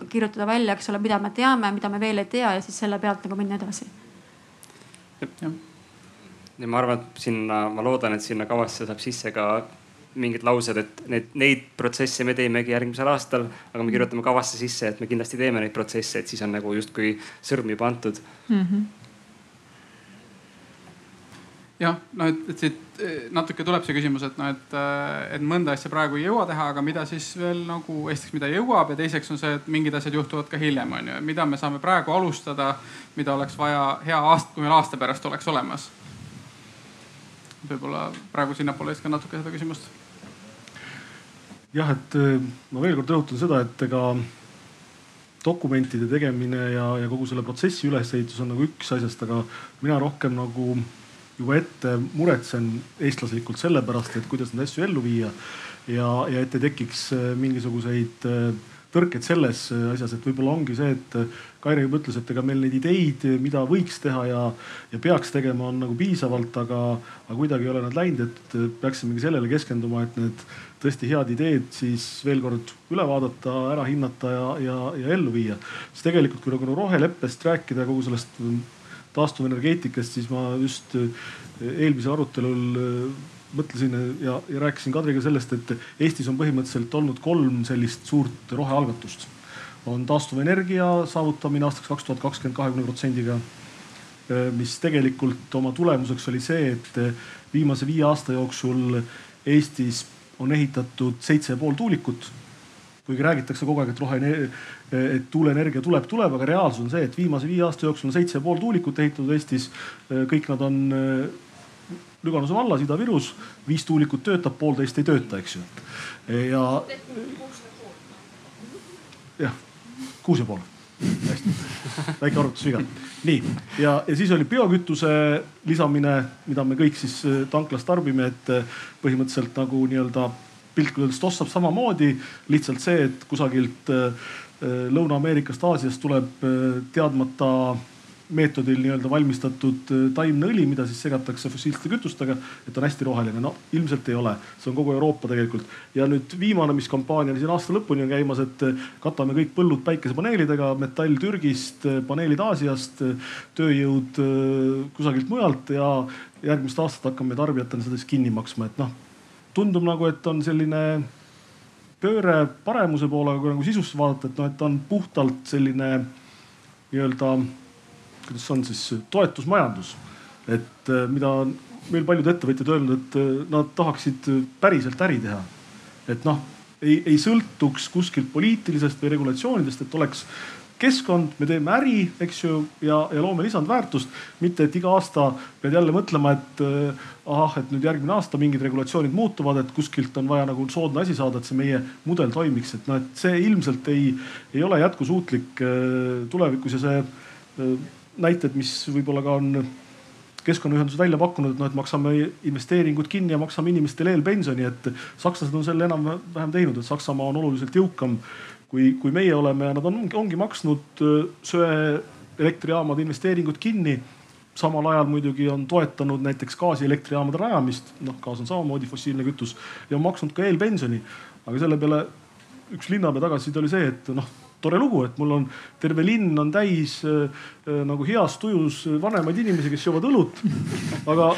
S5: kirjutada välja, eks ole, mida me teame, mida me veel ei tea ja siis selle pealt nagu minna edasi.
S3: ja ma arvan, et sinna, ma loodan, et sinna kavasse saab sisse ka mingid laused, et need, neid protsesse me teemegi järgmisel aastal, aga me kirjutame kavasse sisse, et me kindlasti teeme neid protsesse, et siis on nagu justkui sõrm juba antud mm. -hmm
S2: jah, no et, et siit eh, natuke tuleb see küsimus, et noh, et, eh, et mõnda asja praegu ei jõua teha, aga mida siis veel nagu esiteks, mida jõuab ja teiseks on see, et mingid asjad juhtuvad ka hiljem, on ju, mida me saame praegu alustada, mida oleks vaja hea aasta, kui meil aasta pärast oleks olemas. võib-olla praegu sinnapoole viskan natuke seda küsimust.
S4: jah, et eh, ma veel kord rõhutan seda, et ega dokumentide tegemine ja, ja kogu selle protsessi ülesehitus on nagu üks asjast, aga mina rohkem nagu juba ette muretsen eestlaslikult sellepärast, et kuidas neid asju ellu viia ja, ja et ei tekiks äh, mingisuguseid äh, tõrkeid selles äh, asjas, et võib-olla ongi see, et Kaire juba ütles, et ega meil neid ideid, mida võiks teha ja, ja peaks tegema, on nagu piisavalt, aga, aga kuidagi ei ole nad läinud, et peaksimegi sellele keskenduma, et need tõesti head ideed siis veel kord üle vaadata, ära hinnata ja, ja, ja ellu viia. sest tegelikult, kui nagu roheleppest rääkida, kogu sellest taastuvenergeetikast, siis ma just eh, eelmisel arutelul eh, mõtlesin ja, ja rääkisin Kadriga sellest, et Eestis on põhimõtteliselt olnud kolm sellist suurt rohealgatust. on taastuvenergia saavutamine aastaks kaks tuhat kakskümmend kahekümne protsendiga, eh, mis tegelikult oma tulemuseks oli see, et viimase viie aasta jooksul Eestis on ehitatud seitse ja pool tuulikut kuigi räägitakse kogu aeg, et rohe, et tuuleenergia tuleb, tuleb, aga reaalsus on see, et viimase viie aasta jooksul on seitse pool tuulikut ehitatud Eestis. kõik nad on äh, Lüganuse vallas, Ida-Virus, viis tuulikut töötab, poolteist ei tööta, eks ju. ja. jah, kuus ja pool hästi, väike arvutusviga. nii ja, ja siis oli biokütuse lisamine, mida me kõik siis tanklas tarbime, et põhimõtteliselt nagu nii-öelda piltlikult öeldes tossab samamoodi, lihtsalt see, et kusagilt äh, Lõuna-Ameerikast, Aasiast tuleb äh, teadmata meetodil nii-öelda valmistatud äh, taimne õli, mida siis segatakse fossiilsete kütustega, et on hästi roheline. no ilmselt ei ole, see on kogu Euroopa tegelikult. ja nüüd viimane, mis kampaania siin aasta lõpuni on käimas, et katame kõik põllud päikesepaneelidega, metall Türgist, paneelid Aasiast, tööjõud kusagilt mujalt ja järgmist aastat hakkame tarbijatena seda siis kinni maksma, et noh tundub nagu, et on selline pööre paremuse poole, kui nagu sisusse vaadata, et noh, et ta on puhtalt selline nii-öelda, kuidas on siis toetusmajandus. et äh, mida meil paljud ettevõtjad öelnud, et äh, nad tahaksid päriselt äri teha. et noh, ei, ei sõltuks kuskilt poliitilisest või regulatsioonidest, et oleks keskkond, me teeme äri, eks ju, ja, ja loome lisandväärtust. mitte, et iga aasta pead jälle mõtlema, et äh, ahah, et nüüd järgmine aasta mingid regulatsioonid muutuvad, et kuskilt on vaja nagu soodne asi saada, et see meie mudel toimiks, et noh, et see ilmselt ei, ei ole jätkusuutlik äh, tulevikus ja see äh, näited, mis võib-olla ka on keskkonnaühendused välja pakkunud, et noh, et maksame investeeringud kinni ja maksame inimestele eelpensioni, et sakslased on selle enam-vähem teinud, et Saksamaa on oluliselt jõukam kui, kui meie oleme ja nad on, ongi maksnud äh, söeelektrijaamade investeeringud kinni. Samal ajal muidugi on toetanud näiteks gaasielektrijaamade rajamist, noh gaas on samamoodi fossiilne kütus ja maksnud ka eelpensioni. aga selle peale üks linnapea tagasiside oli see, et noh tore lugu, et mul on terve linn on täis äh, äh, nagu heas tujus vanemaid inimesi, kes joovad õlut. aga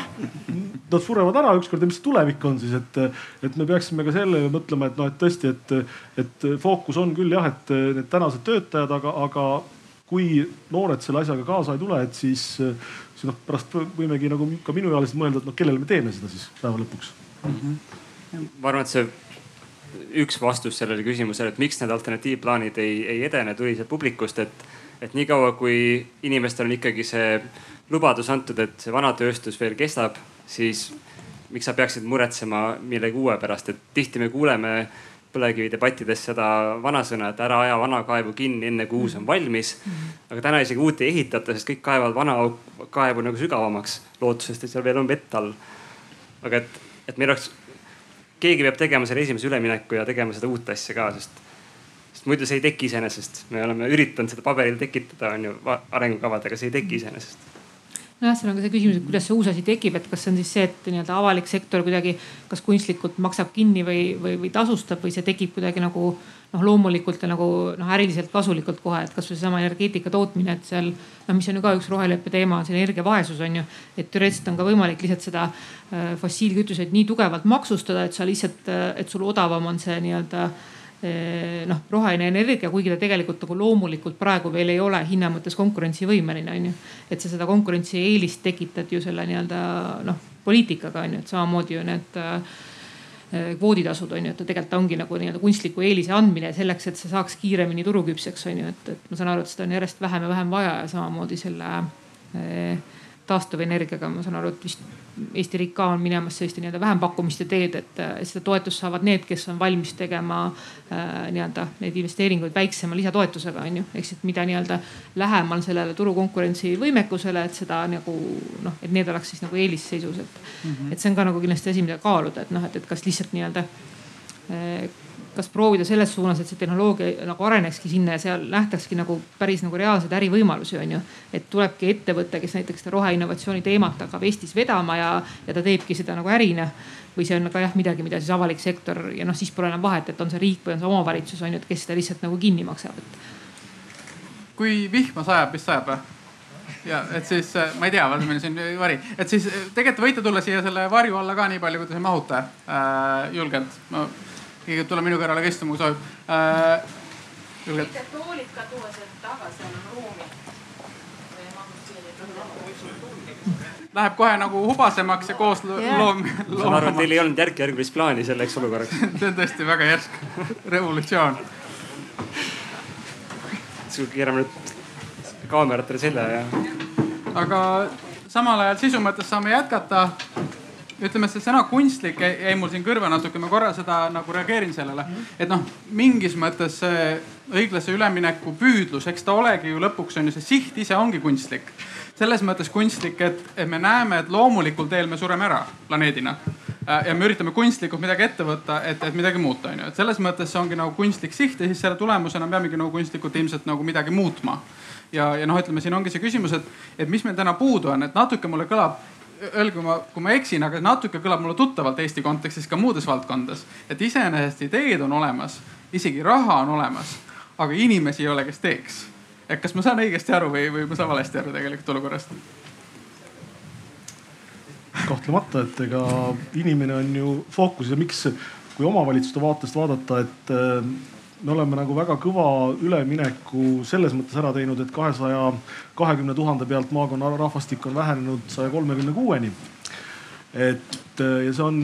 S4: nad surevad ära ükskord ja mis tulevik on siis, et, et me peaksime ka sellele mõtlema, et noh, et tõesti, et, et fookus on küll jah, et need tänased töötajad, aga, aga kui noored selle asjaga kaasa ei tule, et siis, siis noh, pärast võimegi nagu ka minuealised mõelda, et noh, kellele me teeme seda siis päeva lõpuks mm.
S3: -hmm. ma arvan, et see üks vastus sellele küsimusele, et miks need alternatiivplaanid ei, ei edene, tuli sealt publikust, et, et niikaua kui inimestel on ikkagi see lubadus antud, et see vana tööstus veel kestab, siis miks sa peaksid muretsema millegi uue pärast, et tihti me kuuleme põlevkividebattides seda vanasõna, et ära aja vana kaevu kinni, enne kui uus on valmis. aga täna isegi uut ei ehitata, sest kõik kaevavad vana kaevu nagu sügavamaks lootusest, et seal veel on vett all. aga et, et meil oleks keegi peab tegema selle esimese ülemineku ja tegema seda uut asja ka, sest, sest muidu see ei teki iseenesest. me oleme üritanud seda paberil tekitada, on ju, arengukavadega, see ei teki iseenesest
S1: nojah, seal on ka see küsimus, et kuidas see uus asi tekib, et kas see on siis see, et nii-öelda avalik sektor kuidagi kas kunstlikult maksab kinni või, või, või tasustab või see tekib kuidagi nagu noh, loomulikult ja nagu noh, äriliselt kasulikult kohe, et kasvõi seesama energeetika tootmine, et seal noh, mis on ju ka üks roheleppe teema, see energiavaesus on ju. et teoreetiliselt on ka võimalik lihtsalt seda äh, fossiilkütuseid nii tugevalt maksustada, et sa lihtsalt, äh, et sul odavam on see nii-öelda äh, noh, roheline energia, kuigi ta tegelikult nagu loomulikult praegu veel ei ole hinna mõttes konkurentsivõimeline, on ju. et sa seda konkurentsieelist tekitad ju selle nii-öelda noh, poliitikaga on ju, et samamoodi ju need äh, kvooditasud on ju, et ta tegelikult ongi nagu nii-öelda kunstliku eelise andmine selleks, et see saaks kiiremini turuküpseks on ju, et, et ma saan aru, et seda on järjest vähem ja vähem vaja ja samamoodi selle taastuvenergiaga, ma saan aru, et vist Eesti riik ka on minemas selliste nii-öelda vähempakkumiste teed, et seda toetust saavad need, kes on valmis tegema äh, nii-öelda neid investeeringuid väiksema lisatoetusega on ju. ehk siis mida nii-öelda lähemal sellele turukonkurentsi võimekusele, et seda nagu noh, et need oleks siis nagu eelisseisus, et mm, -hmm. et see on ka nagu kindlasti asi, mida kaaluda, et noh, et, et kas lihtsalt nii-öelda äh, kas proovida selles suunas, et see tehnoloogia nagu arenekski sinna ja seal nähtakski nagu päris nagu reaalseid ärivõimalusi, on ju. et tulebki ettevõte, kes näiteks seda roheinnovatsiooni teemat hakkab Eestis vedama ja, ja ta teebki seda nagu ärina. või see on ka jah midagi, mida siis avalik sektor ja noh, siis pole enam vahet, et on see riik või on see omavalitsus on ju, et kes seda lihtsalt nagu kinni maksab, et.
S2: kui vihma sajab, mis sajab või? ja et siis ma ei tea, meil siin vari, et siis tegelikult võite tulla siia selle varju alla ka nii palju, kui te mahute äh, julgelt ma keegi tuleb minu kõrvale ka istuma, kui soovib äh,.
S1: julgelt. toolid ka tuua sealt taga, seal on ruumi.
S2: Läheb kohe nagu hubasemaks ja koos yeah. loom-.
S3: ma saan aru, et teil ei olnud järk-järgulist plaani selleks olukorraks
S2: see on tõesti väga järsk revolutsioon.
S3: siis keerame nüüd kaameratele selja ja.
S2: aga samal ajal sisu mõttes saame jätkata ütleme, see sõna kunstlik jäi mul siin kõrva natuke, ma korra seda nagu reageerin sellele. et noh, mingis mõttes see õiglase ülemineku püüdlus, eks ta olegi ju lõpuks on ju see siht ise ongi kunstlik. selles mõttes kunstlik, et, et me näeme, et loomulikul teel me sureme ära planeedina. Äh, ja me üritame kunstlikult midagi ette võtta, et, et midagi muuta, on ju, et selles mõttes see ongi nagu kunstlik siht ja siis selle tulemusena peamegi nagu kunstlikult ilmselt nagu midagi muutma ja, ja noh, ütleme siin ongi see küsimus, et, et mis meil täna puudu on, et natuke mulle kõlab öelge, kui ma, kui ma eksin, aga natuke kõlab mulle tuttavalt Eesti kontekstis ka muudes valdkondades. et iseenesest ideed on olemas, isegi raha on olemas, aga inimesi ei ole, kes teeks. et kas ma saan õigesti aru või, või ma saan valesti aru tegelikult olukorrast?
S4: kahtlemata, et ega inimene on ju fookuses ja miks, kui omavalitsuste vaatest vaadata, et me oleme nagu väga kõva ülemineku selles mõttes ära teinud, et kahesaja kahekümne tuhande pealt maakonna rahvastik on vähenenud saja kolmekümne kuueni. et ja see on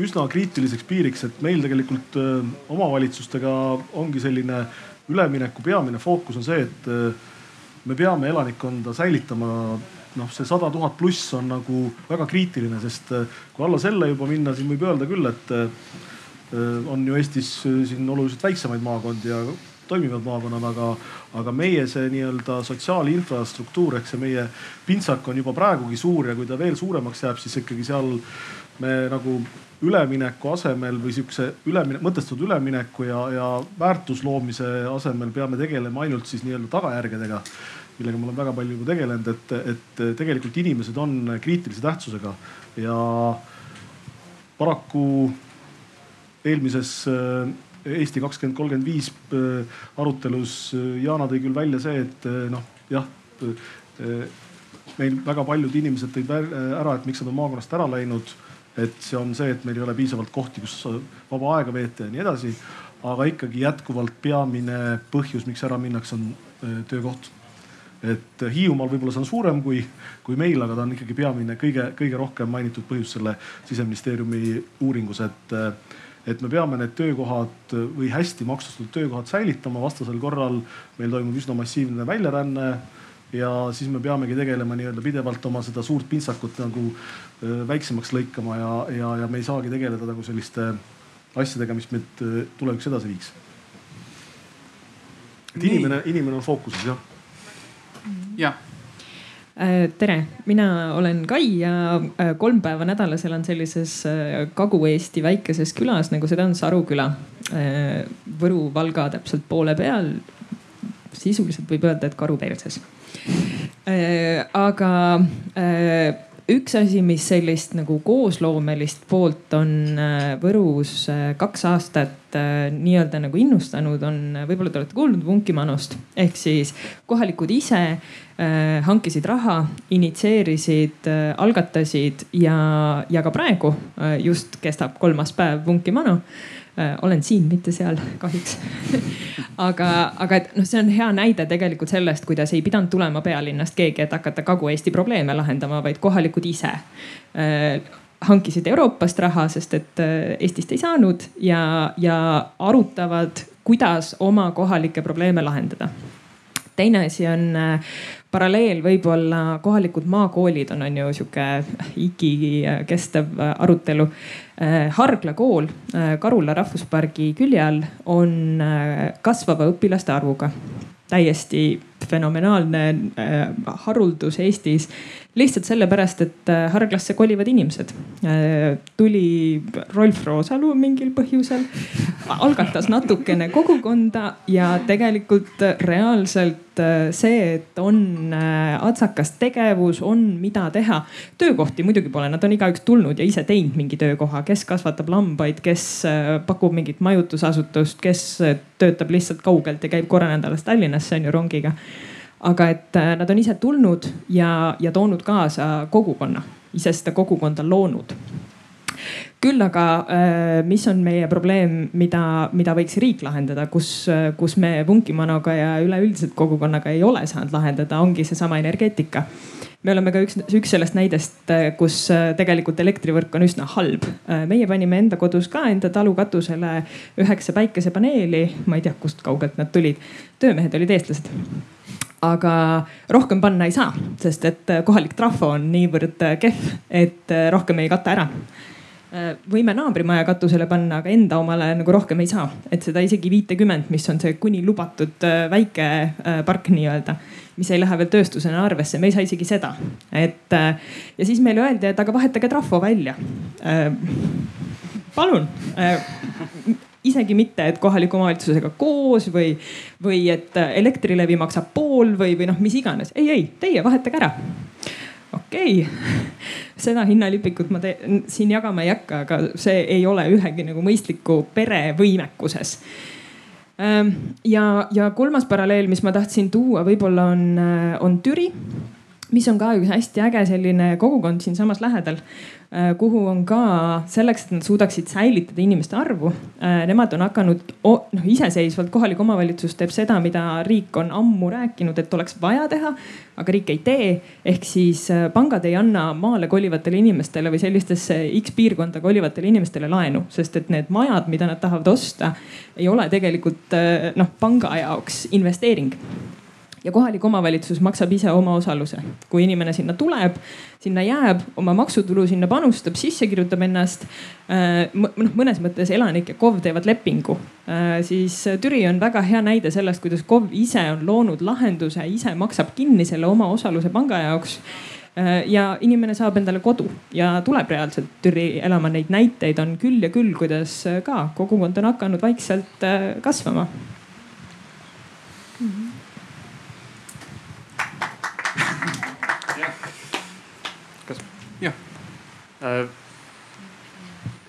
S4: üsna kriitiliseks piiriks, et meil tegelikult äh, omavalitsustega ongi selline ülemineku peamine fookus on see, et äh, me peame elanikkonda säilitama noh, see sada tuhat pluss on nagu väga kriitiline, sest äh, kui alla selle juba minna, siis võib öelda küll, et Äh, on ju Eestis äh, siin oluliselt väiksemaid maakondi ja toimivad maakonnad, aga, aga meie see nii-öelda sotsiaalinfrastruktuur ehk see meie pintsak on juba praegugi suur ja kui ta veel suuremaks jääb, siis ikkagi seal me nagu ülemineku asemel või sihukese ülemine, mõtestatud ülemineku ja, ja väärtusloomise asemel peame tegelema ainult siis nii-öelda tagajärgedega millega ma olen väga palju juba tegelenud, et, et tegelikult inimesed on kriitilise tähtsusega ja paraku eelmises äh, Eesti kakskümmend kolmkümmend viis äh, arutelus äh, Yana tõi küll välja see, et noh, jah meil väga paljud inimesed tõid ära, et miks nad on maakonnast ära läinud. et see on see, et meil ei ole piisavalt kohti, kus vaba aega veeta ja nii edasi. aga ikkagi jätkuvalt peamine põhjus, miks ära minnakse, on töökoht. et Hiiumaal võib-olla see on suurem kui, kui meil, aga ta on ikkagi peamine, kõige, kõige rohkem mainitud põhjus selle siseministeeriumi uuringus, et et me peame need töökohad või hästi maksustatud töökohad säilitama, vastasel korral meil toimub üsna massiivne väljaränne. ja siis me peamegi tegelema nii-öelda pidevalt oma seda suurt pintsakut nagu väiksemaks lõikama ja, ja, ja me ei saagi tegeleda nagu selliste asjadega, mis meid tulevikus edasi viiks. et inimene, inimene on fookuses jah.
S2: jah
S10: Äh, tere, mina olen Kai ja äh, kolm päeva nädalas elan sellises äh, Kagu-Eesti väikeses külas, nagu seda on Saru küla. Võru-Valga täpselt poole peal. sisuliselt võib öelda, et karuperses. aga üks asi, mis sellist nagu koosloomelist poolt on äh, Võrus äh, kaks aastat äh, nii-öelda nagu innustanud, on, võib-olla te olete kuulnud Vunkimanust ehk siis kohalikud ise hankisid raha, initsieerisid, algatasid ja, ja ka praegu just kestab kolmas päev Vunkimanu Äh, olen siin, mitte seal kahjuks aga, aga et noh, see on hea näide tegelikult sellest, kuidas ei pidanud tulema pealinnast keegi, et hakata Kagu-Eesti probleeme lahendama, vaid kohalikud ise äh, hankisid Euroopast raha, sest et äh, Eestist ei saanud ja, ja arutavad, kuidas oma kohalikke probleeme lahendada. teine asi on paralleel võib-olla kohalikud maakoolid on, on ju sihuke igikestev arutelu Äh, Hargla kool äh, Karula rahvuspargi külje all on äh, kasvava õpilaste arvuga. täiesti fenomenaalne haruldus Eestis lihtsalt sellepärast, et Harglasse kolivad inimesed. tuli Rolf Roosalu mingil põhjusel, algatas natukene kogukonda ja tegelikult reaalselt see, et on atsakas tegevus, on mida teha. töökohti muidugi pole, nad on igaüks tulnud ja ise teinud mingi töökoha, kes kasvatab lambaid, kes pakub mingit majutusasutust, kes töötab lihtsalt kaugelt ja käib korra nädalas Tallinnasse on ju rongiga aga et äh, nad on ise tulnud ja, ja toonud kaasa kogukonna, ise seda kogukonda loonud küll aga, äh, mis on meie probleem, mida, mida võiks riik lahendada, kus, kus me Vunkimanoga ja üleüldiselt kogukonnaga ei ole saanud lahendada, ongi seesama energeetika. Me oleme ka üks, üks sellest näidest, äh, kus tegelikult elektrivõrk on üsna halb. meie panime enda kodus ka enda talu katusele üheksa päikesepaneeli, ma ei tea, kust kaugelt nad tulid. töömehed olid eestlased. Aga rohkem panna ei saa, sest et kohalik trahvo on niivõrd kehv, et rohkem ei kata ära. Võime naabrimaja katusele panna, aga enda omale nagu rohkem ei saa, et seda isegi viitekümmet, mis on see kuni lubatud äh, väike äh, park nii-öelda, mis ei lähe veel tööstusena arvesse, me ei saa isegi seda, et äh, ja siis meile öeldi, et aga vahetage trahvo välja. palun isegi mitte, et kohaliku omavalitsusega koos või, või et Elektrilevi maksab pool või, või noh, mis iganes. ei, ei, teie vahetage ära. okei okay., seda hinnalipikut ma siin jagama ei hakka, aga see ei ole ühegi nagu mõistliku pere võimekuses ja, ja kolmas paralleel, mis ma tahtsin tuua, võib-olla on, on Türi mis on ka üks hästi äge selline kogukond siinsamas lähedal, äh, kuhu on ka selleks, et nad suudaksid säilitada inimeste arvu. Äh, nemad on hakanud noh iseseisvalt, kohalik omavalitsus teeb seda, mida riik on ammu rääkinud, et oleks vaja teha, aga riik ei tee. ehk siis äh, pangad ei anna maale kolivatele inimestele või sellistesse X piirkonda kolivatele inimestele laenu, sest et need majad, mida nad tahavad osta, ei ole tegelikult noh panga jaoks investeering ja kohalik omavalitsus maksab ise oma osaluse. kui inimene sinna tuleb, sinna jääb, oma maksutulu sinna panustab, sisse kirjutab ennast. Äh, noh, mõnes mõttes elanik ja KOV teevad lepingu, äh, siis Türi on väga hea näide sellest, kuidas KOV ise on loonud lahenduse, ise maksab kinni selle oma osaluse panga jaoks äh, ja inimene saab endale kodu ja tuleb reaalselt Türi elama. Neid näiteid on küll ja küll, kuidas ka kogukond on hakanud vaikselt kasvama mm. -hmm.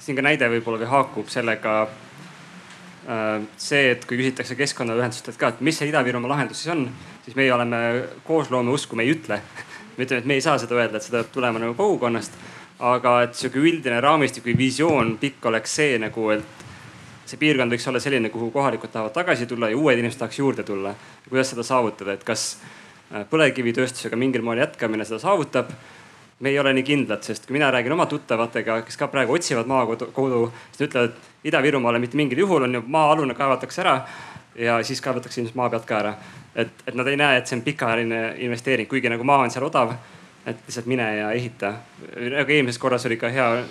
S3: Siin ka näide võib-olla või haakub sellega äh, see, et kui küsitakse keskkonnaühendustelt ka, et mis see Ida-Virumaa lahendus siis on, siis meie oleme koosloome usku, me ei ütle. me ütleme, et me ei saa seda öelda, et seda peab tulema nagu kogukonnast. aga et sihuke üldine raamistik või visioon pikk oleks see nagu, et see piirkond võiks olla selline, kuhu kohalikud tahavad tagasi tulla ja uued inimesed tahaks juurde tulla. kuidas seda saavutada, et kas äh, põlevkivitööstusega mingil moel jätkamine seda saavutab me ei ole nii kindlad, sest kui mina räägin oma tuttavatega, kes ka praegu otsivad maakodu, siis nad ütlevad, et Ida-Virumaale mitte mingil juhul on ju maa-alune kaevatakse ära ja siis kaevatakse ilmselt maa pealt ka ära. et, et nad ei näe, et see on pikaajaline investeering, kuigi nagu maa on seal odav. et lihtsalt mine ja ehita. nagu eelmises korras oli ka hea,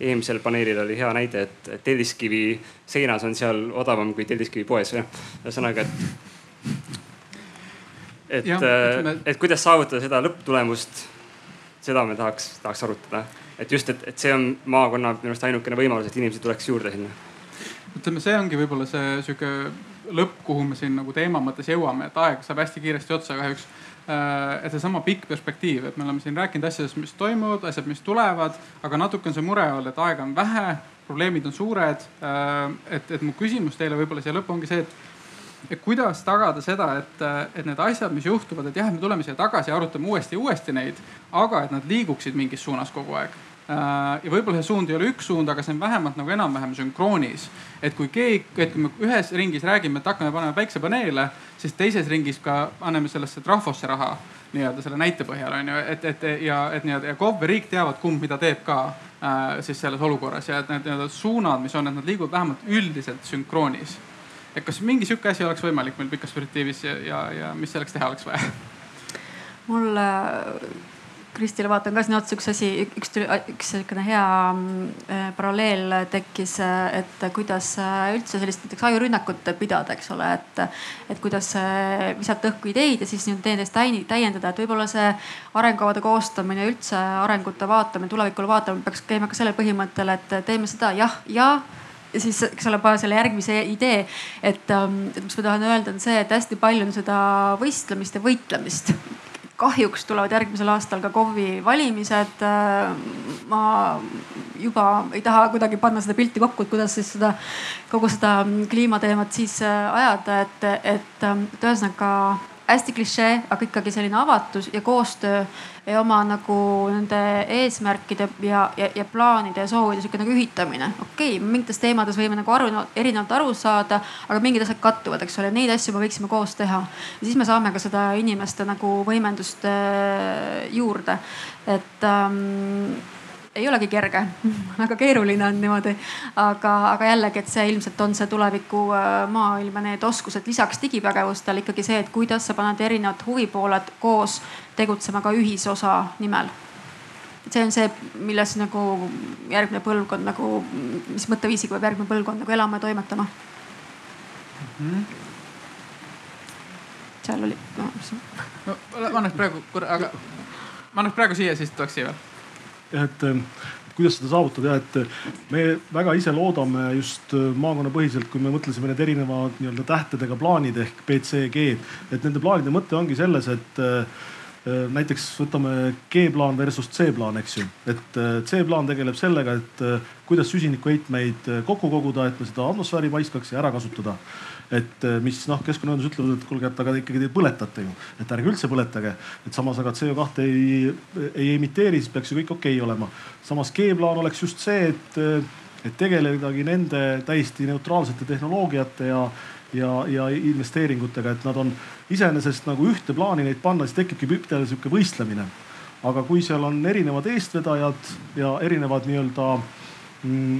S3: eelmisel paneelil oli hea näide, et telliskivi seinas on seal odavam kui telliskivi poes. ühesõnaga, et, et, et kuidas saavutada seda lõpptulemust seda me tahaks, tahaks arutada. et just, et, et see on maakonna minu arust ainukene võimalus, et inimesi tuleks juurde sinna.
S2: ütleme, see ongi võib-olla see sihuke lõpp, kuhu me siin nagu teema mõttes jõuame, et aeg saab hästi kiiresti otsa kahjuks. et seesama pikk perspektiiv, et me oleme siin rääkinud asjadest, mis toimuvad, asjad, mis tulevad, aga natuke on see mure olnud, et aega on vähe, probleemid on suured. et, et mu küsimus teile võib-olla siia lõppu ongi see, et et kuidas tagada seda, et, et need asjad, mis juhtuvad, et jah, me tuleme siia tagasi ja arutame uuesti ja uuesti neid, aga et nad liiguksid mingis suunas kogu aeg. Äh, ja võib-olla see suund ei ole üks suund, aga see on vähemalt nagu enam-vähem sünkroonis. et kui keegi, et kui me ühes ringis räägime, et hakkame panema päiksepaneele, siis teises ringis ka anname sellesse trahvosse raha nii-öelda selle näite põhjal on ju, et, et ja et nii-öelda ja KOV ja riik teavad, kumb mida teeb ka äh, siis selles olukorras ja et need nii-öelda suunad, mis on, et nad liiguvad vähemalt üldiselt sünkroonis et kas mingi sihuke asi oleks võimalik meil pikas perspektiivis ja, ja, ja mis selleks teha oleks vaja?
S5: mul Kristile vaatan ka sinna otsa, üks asi, üks, üks sihukene hea äh, paralleel tekkis, äh, et kuidas äh, üldse sellist näiteks ajurünnakut pidada, eks ole, et. et kuidas visata õhku ideid ja siis teineteist täiendada, et võib-olla see arengukavade koostamine, üldse arengute vaatamine, tulevikule vaatamine peaks käima ka sellel põhimõttel, et teeme seda jah ja ja siis, eks ole, pane selle järgmise idee. et, ähm, et mis ma tahan öelda, on see, et hästi palju on seda võistlemist ja võitlemist kahjuks tulevad järgmisel aastal ka KOV-i valimised. Äh, ma juba ei taha kuidagi panna seda pilti kokku, et kuidas siis seda, kogu seda kliimateemat siis äh, ajada, et, et, et ühesõnaga hästi klišee, aga ikkagi selline avatus ja koostöö ja oma nagu nende eesmärkide ja, ja, ja plaanide ja soovide sihuke nagu ühitamine. okei okay,, mingites teemades võime nagu aru, erinevalt aru saada, aga mingid asjad kattuvad, eks ole, neid asju me võiksime koos teha. ja siis me saame ka seda inimeste nagu võimendust äh, juurde, et ähm, ei olegi kerge väga keeruline on niimoodi. aga, aga jällegi, et see ilmselt on see tuleviku äh, maailm ja need oskused lisaks digipägevustele ikkagi see, et kuidas sa paned erinevad huvipooled koos tegutsema ka ühisosa nimel. see on see, milles nagu järgmine põlvkond nagu, mis mõtteviisiga peab järgmine põlvkond nagu elama ja toimetama mm. -hmm seal oli no,.
S2: no ma annaks praegu korra, aga ma annaks praegu siia, siis tuleks siia veel
S4: et ähm, kuidas seda saavutada ja et äh, me väga ise loodame just äh, maakonnapõhiselt, kui me mõtlesime need erinevad nii-öelda tähtedega plaanid ehk BCG, et nende plaanide mõte ongi selles, et äh, näiteks võtame G-plaan versus C-plaan, eks ju. et C-plaan tegeleb sellega, et kuidas süsinikuheitmeid kokku koguda, et me seda atmosfääri paiskaks ja ära kasutada et eh, mis noh, keskkonnaühendus ütlevad, et kuulge, et aga ikkagi te põletate ju, et ärge üldse põletage. et samas aga CO2 ei, ei emiteeri, siis peaks ju kõik okei okay olema. samas G-plaan oleks just see, et, et tegeledagi nende täiesti neutraalsete tehnoloogiate ja ja, ja investeeringutega, et nad on iseenesest nagu ühte plaani neid panna, siis tekibki püpdele sihuke võistlemine. aga kui seal on erinevad eestvedajad ja erinevad nii-öelda mm,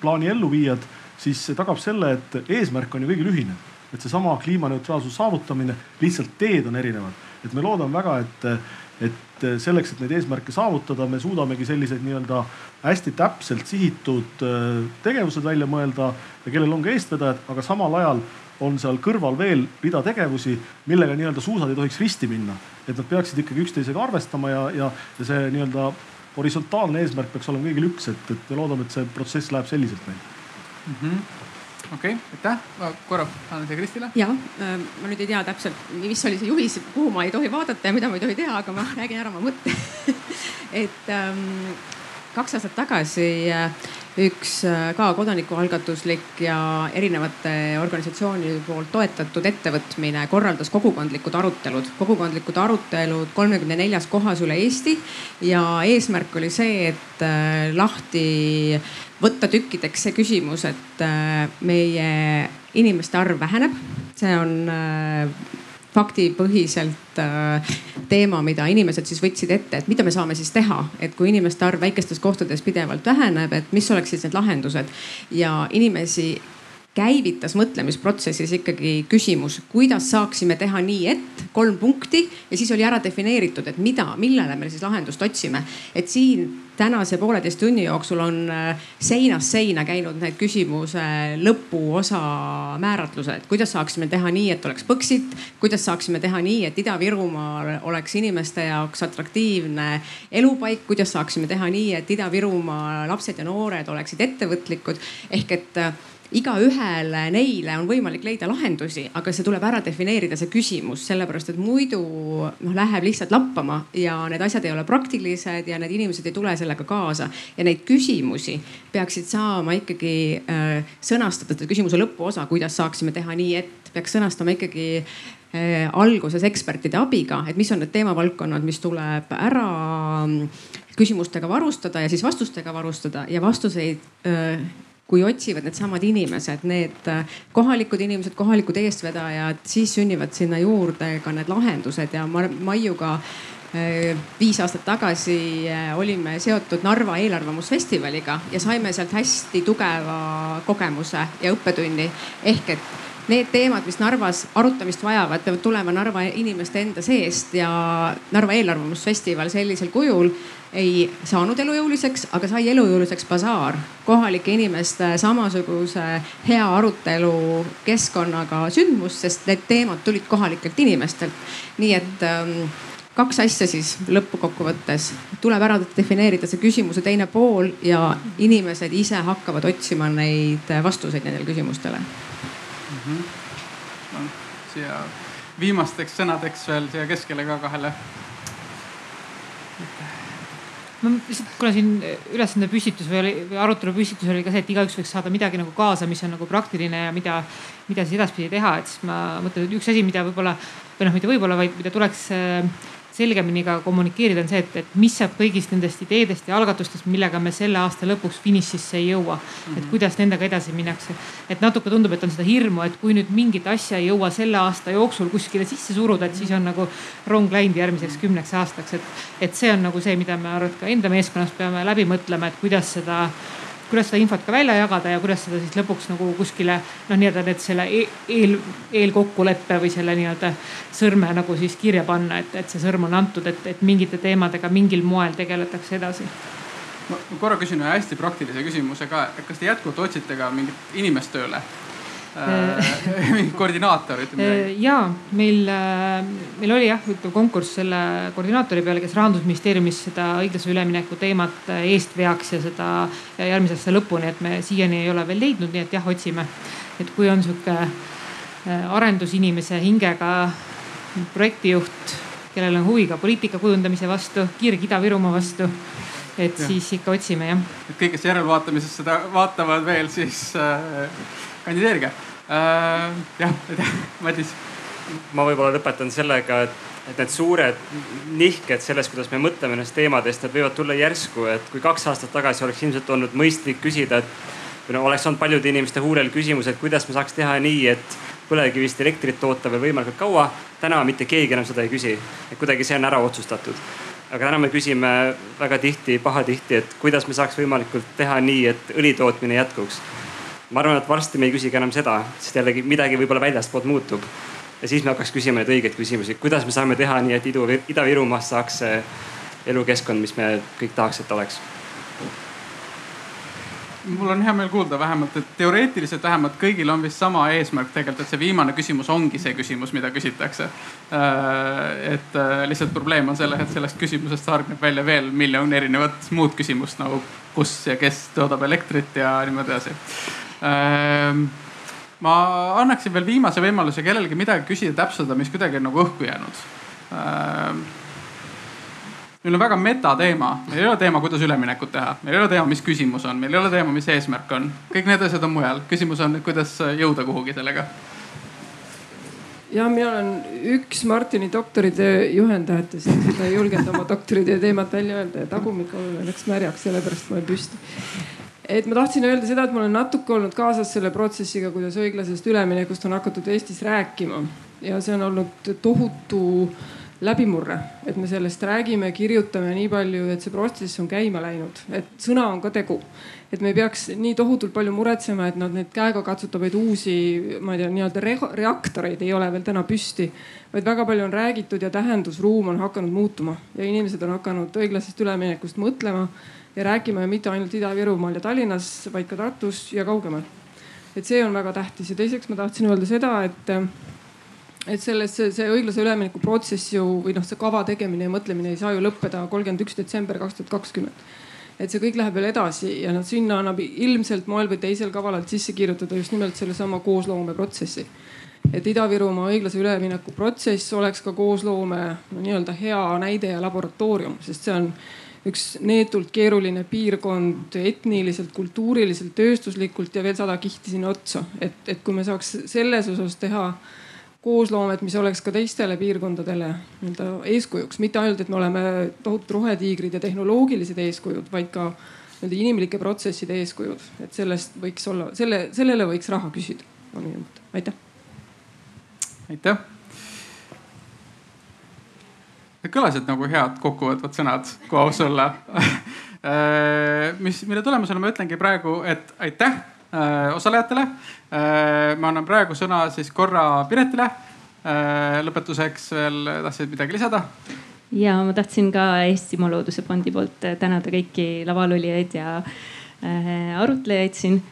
S4: plaani elluviijad siis see tagab selle, et eesmärk on ju kõigil ühine. et seesama kliimaneutraalsuse saavutamine, lihtsalt teed on erinevad. et me loodame väga, et, et selleks, et neid eesmärke saavutada, me suudamegi sellised nii-öelda hästi täpselt sihitud äh, tegevused välja mõelda ja kellel on ka eestvedajad, aga samal ajal on seal kõrval veel rida tegevusi, millega nii-öelda suusad ei tohiks risti minna. et nad peaksid ikkagi üksteisega arvestama ja, ja, ja see nii-öelda horisontaalne eesmärk peaks olema kõigil üks, et, et me loodame, et see protsess läheb selliselt meil
S2: mm -hmm okei okay,, aitäh, korra annan siia Kristile.
S11: ja äh, ma nüüd ei tea täpselt, mis oli see juhis, kuhu ma ei tohi vaadata ja mida ma ei tohi teha, aga ma räägin ära oma mõtte. Et ähm, kaks aastat tagasi äh, üks äh, ka kodanikualgatuslik ja erinevate organisatsioonide poolt toetatud ettevõtmine korraldas kogukondlikud arutelud, kogukondlikud arutelud kolmekümne neljas kohas üle Eesti ja eesmärk oli see, et lahti võtta tükkideks see küsimus, et äh, meie inimeste arv väheneb. see on äh, faktipõhiselt äh, teema, mida inimesed siis võtsid ette, et mida me saame siis teha, et kui inimeste arv väikestes kohtades pidevalt väheneb, et mis oleks siis need lahendused ja inimesi käivitas mõtlemisprotsessis ikkagi küsimus, kuidas saaksime teha nii, et kolm punkti ja siis oli ära defineeritud, et mida, millele me siis lahendust otsime. et siin tänase pooleteist tunni jooksul on äh, seinast seina käinud need küsimuse lõpuosa määratlused, kuidas saaksime teha nii, et oleks Põxit, kuidas saaksime teha nii, et Ida-Virumaal oleks inimeste jaoks atraktiivne elupaik, kuidas saaksime teha nii, et Ida-Virumaa lapsed ja noored oleksid ettevõtlikud? Ehk et igaühele neile on võimalik leida lahendusi, aga see tuleb ära defineerida, see küsimus, sellepärast et muidu noh, läheb lihtsalt lappama ja need asjad ei ole praktilised ja need inimesed ei tule sellega kaasa. ja neid küsimusi peaksid saama ikkagi äh, sõnastada, küsimuse lõpuosa, kuidas saaksime teha nii, et peaks sõnastama ikkagi äh, alguses ekspertide abiga, et mis on need teemavaldkonnad, mis tuleb ära mm, küsimustega varustada ja siis vastustega varustada ja vastuseid äh, kui otsivad needsamad inimesed, need äh, kohalikud inimesed, kohalikud eestvedajad, siis sünnivad sinna juurde ka need lahendused ja Maiuga äh, viis aastat tagasi äh, olime seotud Narva eelarvamusfestivaliga ja saime sealt hästi tugeva kogemuse ja õppetunni. ehk et need teemad, mis Narvas arutamist vajavad, peavad tulema Narva inimeste enda seest ja Narva eelarvamusfestival sellisel kujul ei saanud elujõuliseks, aga sai elujõuliseks basaar. kohalike inimeste samasuguse hea arutelu keskkonnaga sündmus, sest need teemad tulid kohalikelt inimestelt. nii et ähm, kaks asja siis lõppkokkuvõttes. tuleb ära defineerida see küsimuse teine pool ja inimesed ise hakkavad otsima neid vastuseid nendele küsimustele mm.
S2: -hmm. No, siia viimasteks sõnadeks veel siia keskele ka kahele
S1: ma lihtsalt, kuna siin ülesande püstitus või või arutelu püstitus oli ka see, et igaüks võiks saada midagi nagu kaasa, mis on nagu praktiline ja mida, mida siis edaspidi teha, et siis ma mõtlen, et üks asi, mida võib-olla või noh, mitte võib-olla, vaid mida tuleks selgemini ka kommunikeerida, on see, et, et mis saab kõigist nendest ideedest ja algatustest, millega me selle aasta lõpuks finišisse ei jõua. et mhm. kuidas nendega edasi minnakse. et natuke tundub, et on seda hirmu, et kui nüüd mingit asja ei jõua selle aasta jooksul kuskile sisse suruda, et siis on nagu rong läinud järgmiseks kümneks aastaks, et, et see on nagu see, mida me arvan, et ka enda meeskonnas peame läbi mõtlema, et kuidas seda kuidas seda infot ka välja jagada ja kuidas seda siis lõpuks nagu kuskile noh, nii-öelda need selle e-, eel, eelkokkuleppe või selle nii-öelda sõrme nagu siis kirja panna, et, et see sõrm on antud, et, et mingite teemadega mingil moel tegeletakse edasi
S2: ma korra küsin ühe hästi praktilise küsimuse ka, kas te jätkuvalt otsite ka mingit inimest tööle? Äh, koordinaator, ütleme.
S1: Äh, ja meil, äh, meil oli jah, konkurss selle koordinaatori peale, kes rahandusministeeriumis seda õiglase ülemineku teemat eest veaks ja seda järgmise aasta lõpuni, et me siiani ei ole veel leidnud, nii et jah, otsime. et kui on sihuke arendusinimese hingega projektijuht, kellel on huvi ka poliitika kujundamise vastu, kirg Ida-Virumaa vastu et ja. siis ikka otsime jah.
S2: et kõik, kes järelvaatamises seda vaatavad veel, siis äh, kandideerige äh,. jah, aitäh, Madis.
S3: ma võib-olla lõpetan sellega, et, et need suured nihked selles, kuidas me mõtleme nendest teemadest, need võivad tulla järsku, et kui kaks aastat tagasi oleks ilmselt olnud mõistlik küsida, et või no oleks olnud paljude inimeste huulel küsimus, et kuidas me saaks teha nii, et põlevkivist elektrit toota veel võimalikult kaua. täna mitte keegi enam seda ei küsi, et kuidagi see on ära otsustatud. aga täna me küsime väga tihti, pahatihti, et kuidas me saaks võimalikult teha nii, et õli tootmine jätkuks ma arvan, et varsti me ei küsigi enam seda, sest jällegi midagi võib-olla väljastpoolt muutub. ja siis me hakkaks küsima neid õigeid küsimusi, kuidas me saame teha nii, et Idu, Ida-Virumaast saaks elukeskkond, mis me kõik tahaks, et oleks
S2: mul on hea meel kuulda vähemalt, et teoreetiliselt vähemalt kõigil on vist sama eesmärk tegelikult, et see viimane küsimus ongi see küsimus, mida küsitakse. Äh, et äh, lihtsalt probleem on selles, et sellest küsimusest hargneb välja veel miljon erinevat muud küsimust nagu kus ja kes toodab elektrit ja niimoodi edasi ma annaksin veel viimase võimaluse kellelgi midagi küsida, täpsustada, mis kuidagi on nagu õhku jäänud. Ehm, meil on väga metateema, meil ei ole teema, kuidas üleminekut teha, meil ei ole teema, mis küsimus on, meil ei ole teema, mis eesmärk on, kõik need asjad on mujal. küsimus on, kuidas jõuda kuhugi sellega.
S12: Ja mina olen üks Martini doktoritöö juhendajatest, ma ei julgenud oma doktoritöö teemat välja öelda ja tagumik läks märjaks, sellepärast ma olen püsti et ma tahtsin öelda seda, et ma olen natuke olnud kaasas selle protsessiga, kuidas õiglasest üleminekust on hakatud Eestis rääkima ja see on olnud tohutu läbimurre, et me sellest räägime, kirjutame nii palju, et see protsess on käima läinud, et sõna on ka tegu. et me ei peaks nii tohutult palju muretsema, et nad neid käegakatsutavaid uusi, ma ei tea, nii-öelda reaktoreid ei ole veel täna püsti, vaid väga palju on räägitud ja tähendusruum on hakanud muutuma ja inimesed on hakanud õiglasest üleminekust mõtlema ja rääkima ja mitte ainult Ida-Virumaal ja Tallinnas, vaid ka Tartus ja kaugemal. et see on väga tähtis ja teiseks ma tahtsin öelda seda, et, et selles, see, õiglase ülemineku protsess ju või noh, see kava tegemine ja mõtlemine ei saa ju lõppeda kolmkümmend üks detsember kaks tuhat kakskümmend et see kõik läheb veel edasi ja noh, sinna annab ilmselt moel või teisel kavalalt sisse kirjutada just nimelt sellesama koosloomeprotsessi. et Ida-Virumaa õiglase ülemineku protsess oleks ka koosloome no, nii-öelda hea näide ja laboratoorium, sest see on üks neetult keeruline piirkond etniliselt, kultuuriliselt, tööstuslikult ja veel sada kihti sinna otsa. et, et kui me saaks selles osas teha koosloomet, mis oleks ka teistele piirkondadele nii-öelda eeskujuks, mitte ainult, et me oleme tohutud rohetiigrid ja tehnoloogilised eeskujud, vaid ka nii-öelda inimlike protsesside eeskujud, et sellest võiks olla, selle, sellele võiks raha küsida, on minu mõte, aitäh.
S2: aitäh kõlasid nagu head kokkuvõtvad sõnad, kui aus olla äh, mis, mille tulemusena ma ütlengi praegu, et aitäh äh, osalejatele. Äh, ma annan praegu sõna siis korra Piretile. lõpetuseks veel tahtsid midagi lisada?
S9: ja ma tahtsin ka Eestimaa Looduse Fondi poolt tänada kõiki lavalolijaid ja arutlejaid siin.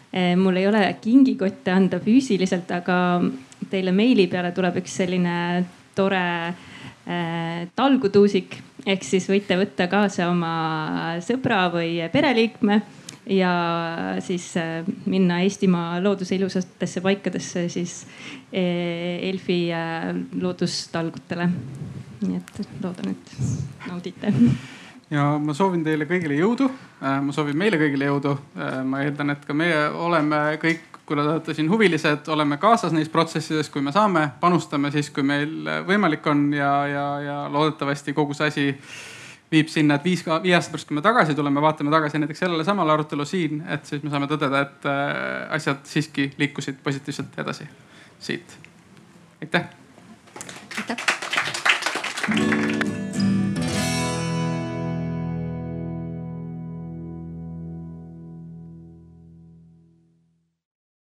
S9: mul ei ole kingikotte anda füüsiliselt, aga teile meili peale tuleb üks selline tore talgutuusik ehk siis võite võtta kaasa oma sõbra või pereliikme ja siis äh, minna Eestimaa looduse ilusatesse paikadesse siis äh, Elfi loodustalgutele. nii et loodan, et naudite
S2: ja ma soovin teile kõigile jõudu. ma soovin meile kõigile jõudu. ma eeldan, et ka meie oleme kõik kuna te olete siin huvilised, oleme kaasas neis protsessides, kui me saame, panustame siis, kui meil võimalik on ja, ja, ja loodetavasti kogu see asi viib sinna, et viis, viie aasta pärast, kui me tagasi tuleme, vaatame tagasi näiteks sellele samale arutelu siin, et siis me saame tõdeda, et äh, asjad siiski liikusid positiivselt edasi siit. aitäh.
S5: aitäh.